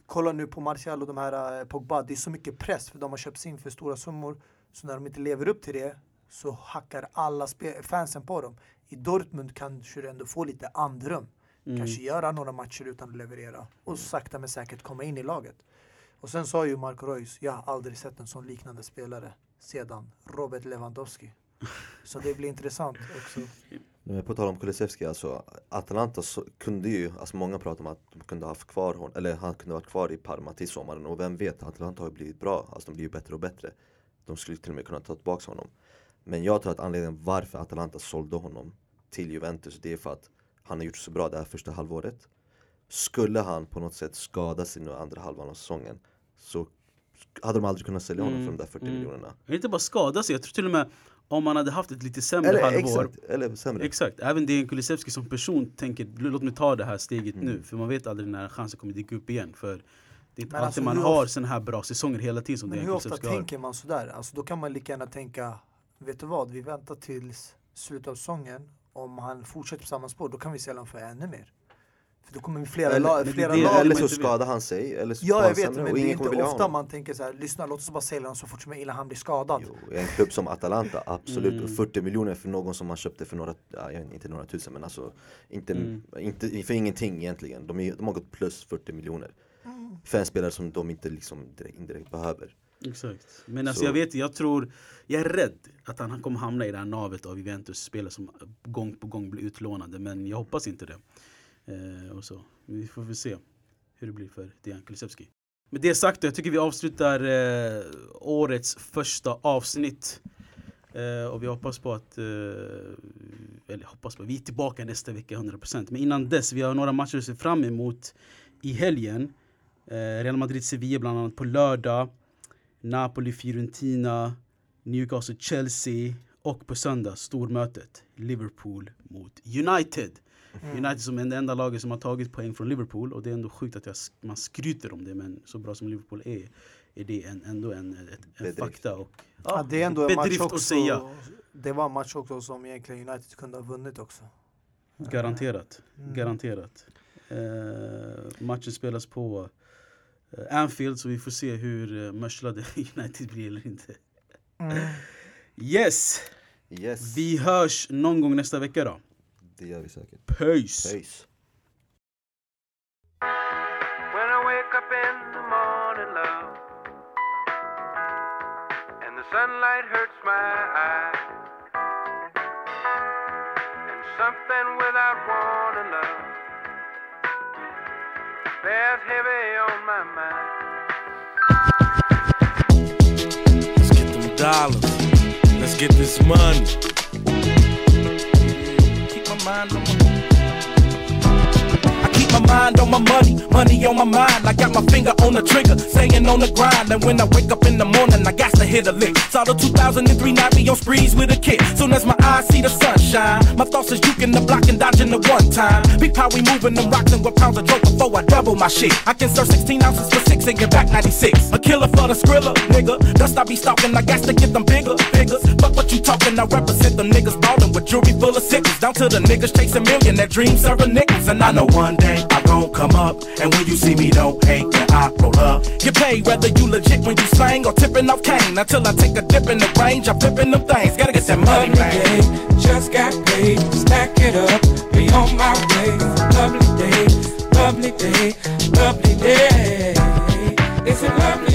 Speaker 3: kolla nu på Martial och de här eh, Pogba, det är så mycket press för de har köpts in för stora summor. Så när de inte lever upp till det så hackar alla fansen på dem. I Dortmund kanske du ändå får lite andrum.
Speaker 2: Mm.
Speaker 3: Kanske göra några matcher utan att leverera. Och sakta men säkert komma in i laget. Och sen sa ju Marco Reus, jag har aldrig sett en sån liknande spelare sedan Robert Lewandowski. Så det blir intressant också.
Speaker 4: Men på tal om Kulusevski, alltså Atalanta så kunde ju, alltså många pratar om att de kunde haft kvar honom, eller han kunde varit kvar i Parma till sommaren och vem vet, Atalanta har ju blivit bra, alltså de blir ju bättre och bättre. De skulle till och med kunna ta tillbaka honom. Men jag tror att anledningen varför Atalanta sålde honom till Juventus, det är för att han har gjort så bra det här första halvåret. Skulle han på något sätt skada sig nu andra halvan av säsongen så hade de aldrig kunnat sälja honom
Speaker 2: Mm,
Speaker 4: för de där 40
Speaker 2: mm.
Speaker 4: miljonerna.
Speaker 2: Men inte bara skada sig, jag tror till och med om man hade haft ett lite sämre
Speaker 4: Eller
Speaker 2: halvår
Speaker 4: exakt, eller sämre.
Speaker 2: Exakt, även Dejan Kulusevski som person tänker låt mig ta det här steget
Speaker 4: Mm.
Speaker 2: nu för man vet aldrig när chansen kommer dyka upp igen för det är inte
Speaker 3: Men
Speaker 2: alltid
Speaker 3: alltså,
Speaker 2: man
Speaker 3: hur
Speaker 2: har
Speaker 3: ofta-
Speaker 2: såna här bra säsonger hela tiden som
Speaker 3: Men
Speaker 2: Dejan
Speaker 3: hur ofta
Speaker 2: Kulusevski har.
Speaker 3: tänker man sådär? Alltså då kan man lika gärna tänka, vet du vad, vi väntar tills slutet av säsongen. Om han fortsätter på samma spår, då kan vi sälja honom för ännu mer. För då kommer vi flera,
Speaker 4: Eller-
Speaker 3: la,
Speaker 2: det-
Speaker 3: flera
Speaker 2: det-
Speaker 3: lag.
Speaker 4: eller så skadar han sig, eller så
Speaker 3: Ja, jag vet, men det är inte ofta
Speaker 4: honom.
Speaker 3: man tänker så här, lyssna låt oss bara sälja honom så fort som möjligt innan han blir skadad.
Speaker 4: Jo, en klubb som Atalanta, absolut.
Speaker 2: Mm.
Speaker 4: Och 40 miljoner för någon som man köpte för några, inte några tusen men alltså inte,
Speaker 2: Mm.
Speaker 4: inte för ingenting egentligen. De, är, de har gått plus 40 miljoner.
Speaker 3: Mm.
Speaker 4: För en spelare som de inte liksom direkt, indirekt behöver.
Speaker 2: Exakt. Men alltså
Speaker 4: Så-
Speaker 2: jag vet, jag tror, jag är rädd att han kommer hamna i det här navet av Juventus spelare som gång på gång blir utlånade men jag hoppas inte det. Eh, och så. Vi får väl se hur det blir för Dejan Kulusevski. Med det sagt då, jag tycker vi avslutar eh, årets första avsnitt. Eh, och vi hoppas på att, eh, eller hoppas på, vi är tillbaka nästa vecka 100% Men innan dess, vi har några matcher att se fram emot i helgen. Eh, Real Madrid-Sevilla bland annat på lördag. Napoli-Fiorentina, Newcastle-Chelsea och på söndag stormötet Liverpool mot United.
Speaker 3: Mm.
Speaker 2: United som är det enda laget som har tagit poäng från Liverpool och det är ändå sjukt att jag, man skryter om det men så bra som Liverpool är är det en, ändå en, ett, en
Speaker 4: Bedrift.
Speaker 2: fakta och
Speaker 3: Ja, det är ändå en match
Speaker 2: bedrift
Speaker 3: också,
Speaker 2: att säga.
Speaker 3: det var en match också som egentligen United kunde ha vunnit också.
Speaker 2: Garanterat,
Speaker 3: Mm.
Speaker 2: garanterat. Eh, matchen spelas på eh, Anfield så vi får se hur eh, möslade United blir eller inte.
Speaker 3: Mm.
Speaker 2: Yes!
Speaker 4: Yes,
Speaker 2: Vi hörs någon gång nästa vecka då.
Speaker 4: Det gör vi säkert.
Speaker 2: Peace!
Speaker 4: Peace.
Speaker 5: When I wake up in the morning, love, and the sunlight hurts my eyes, and something without warning, love, bears heavy on my mind.
Speaker 6: Let's get them dollars. Let's get this money. Mind on my my mind on my money, money on my mind. I got my finger on the trigger, staying on the grind. And when I wake up in the morning, I got to hit a lick. Saw the 2003 night be on sprees with a kid. Soon as my eyes see the sunshine, my thoughts is juking the block and dodging the one time. Big power, we moving them rocks and with pounds of dope before I double my shit. I can serve 16 ounces for six and get back 96. A killer for the skrilla, nigga. Dust I be stalking, I got to get them bigger figures. Fuck what you talking, I represent them niggas ballin' with jewelry full of sickles. Down to the niggas chasing million that dream serving nickels. And I know one day I gon' come up, and when you see me, don't hate that I roll up. You pay whether you legit when you slang or tipping off cane. Until I take a dip in the range, I'm flipping them things. Gotta get that money, man.
Speaker 7: Just got paid, stack it up, be on my way. Lovely day, lovely day, lovely day. It's a lovely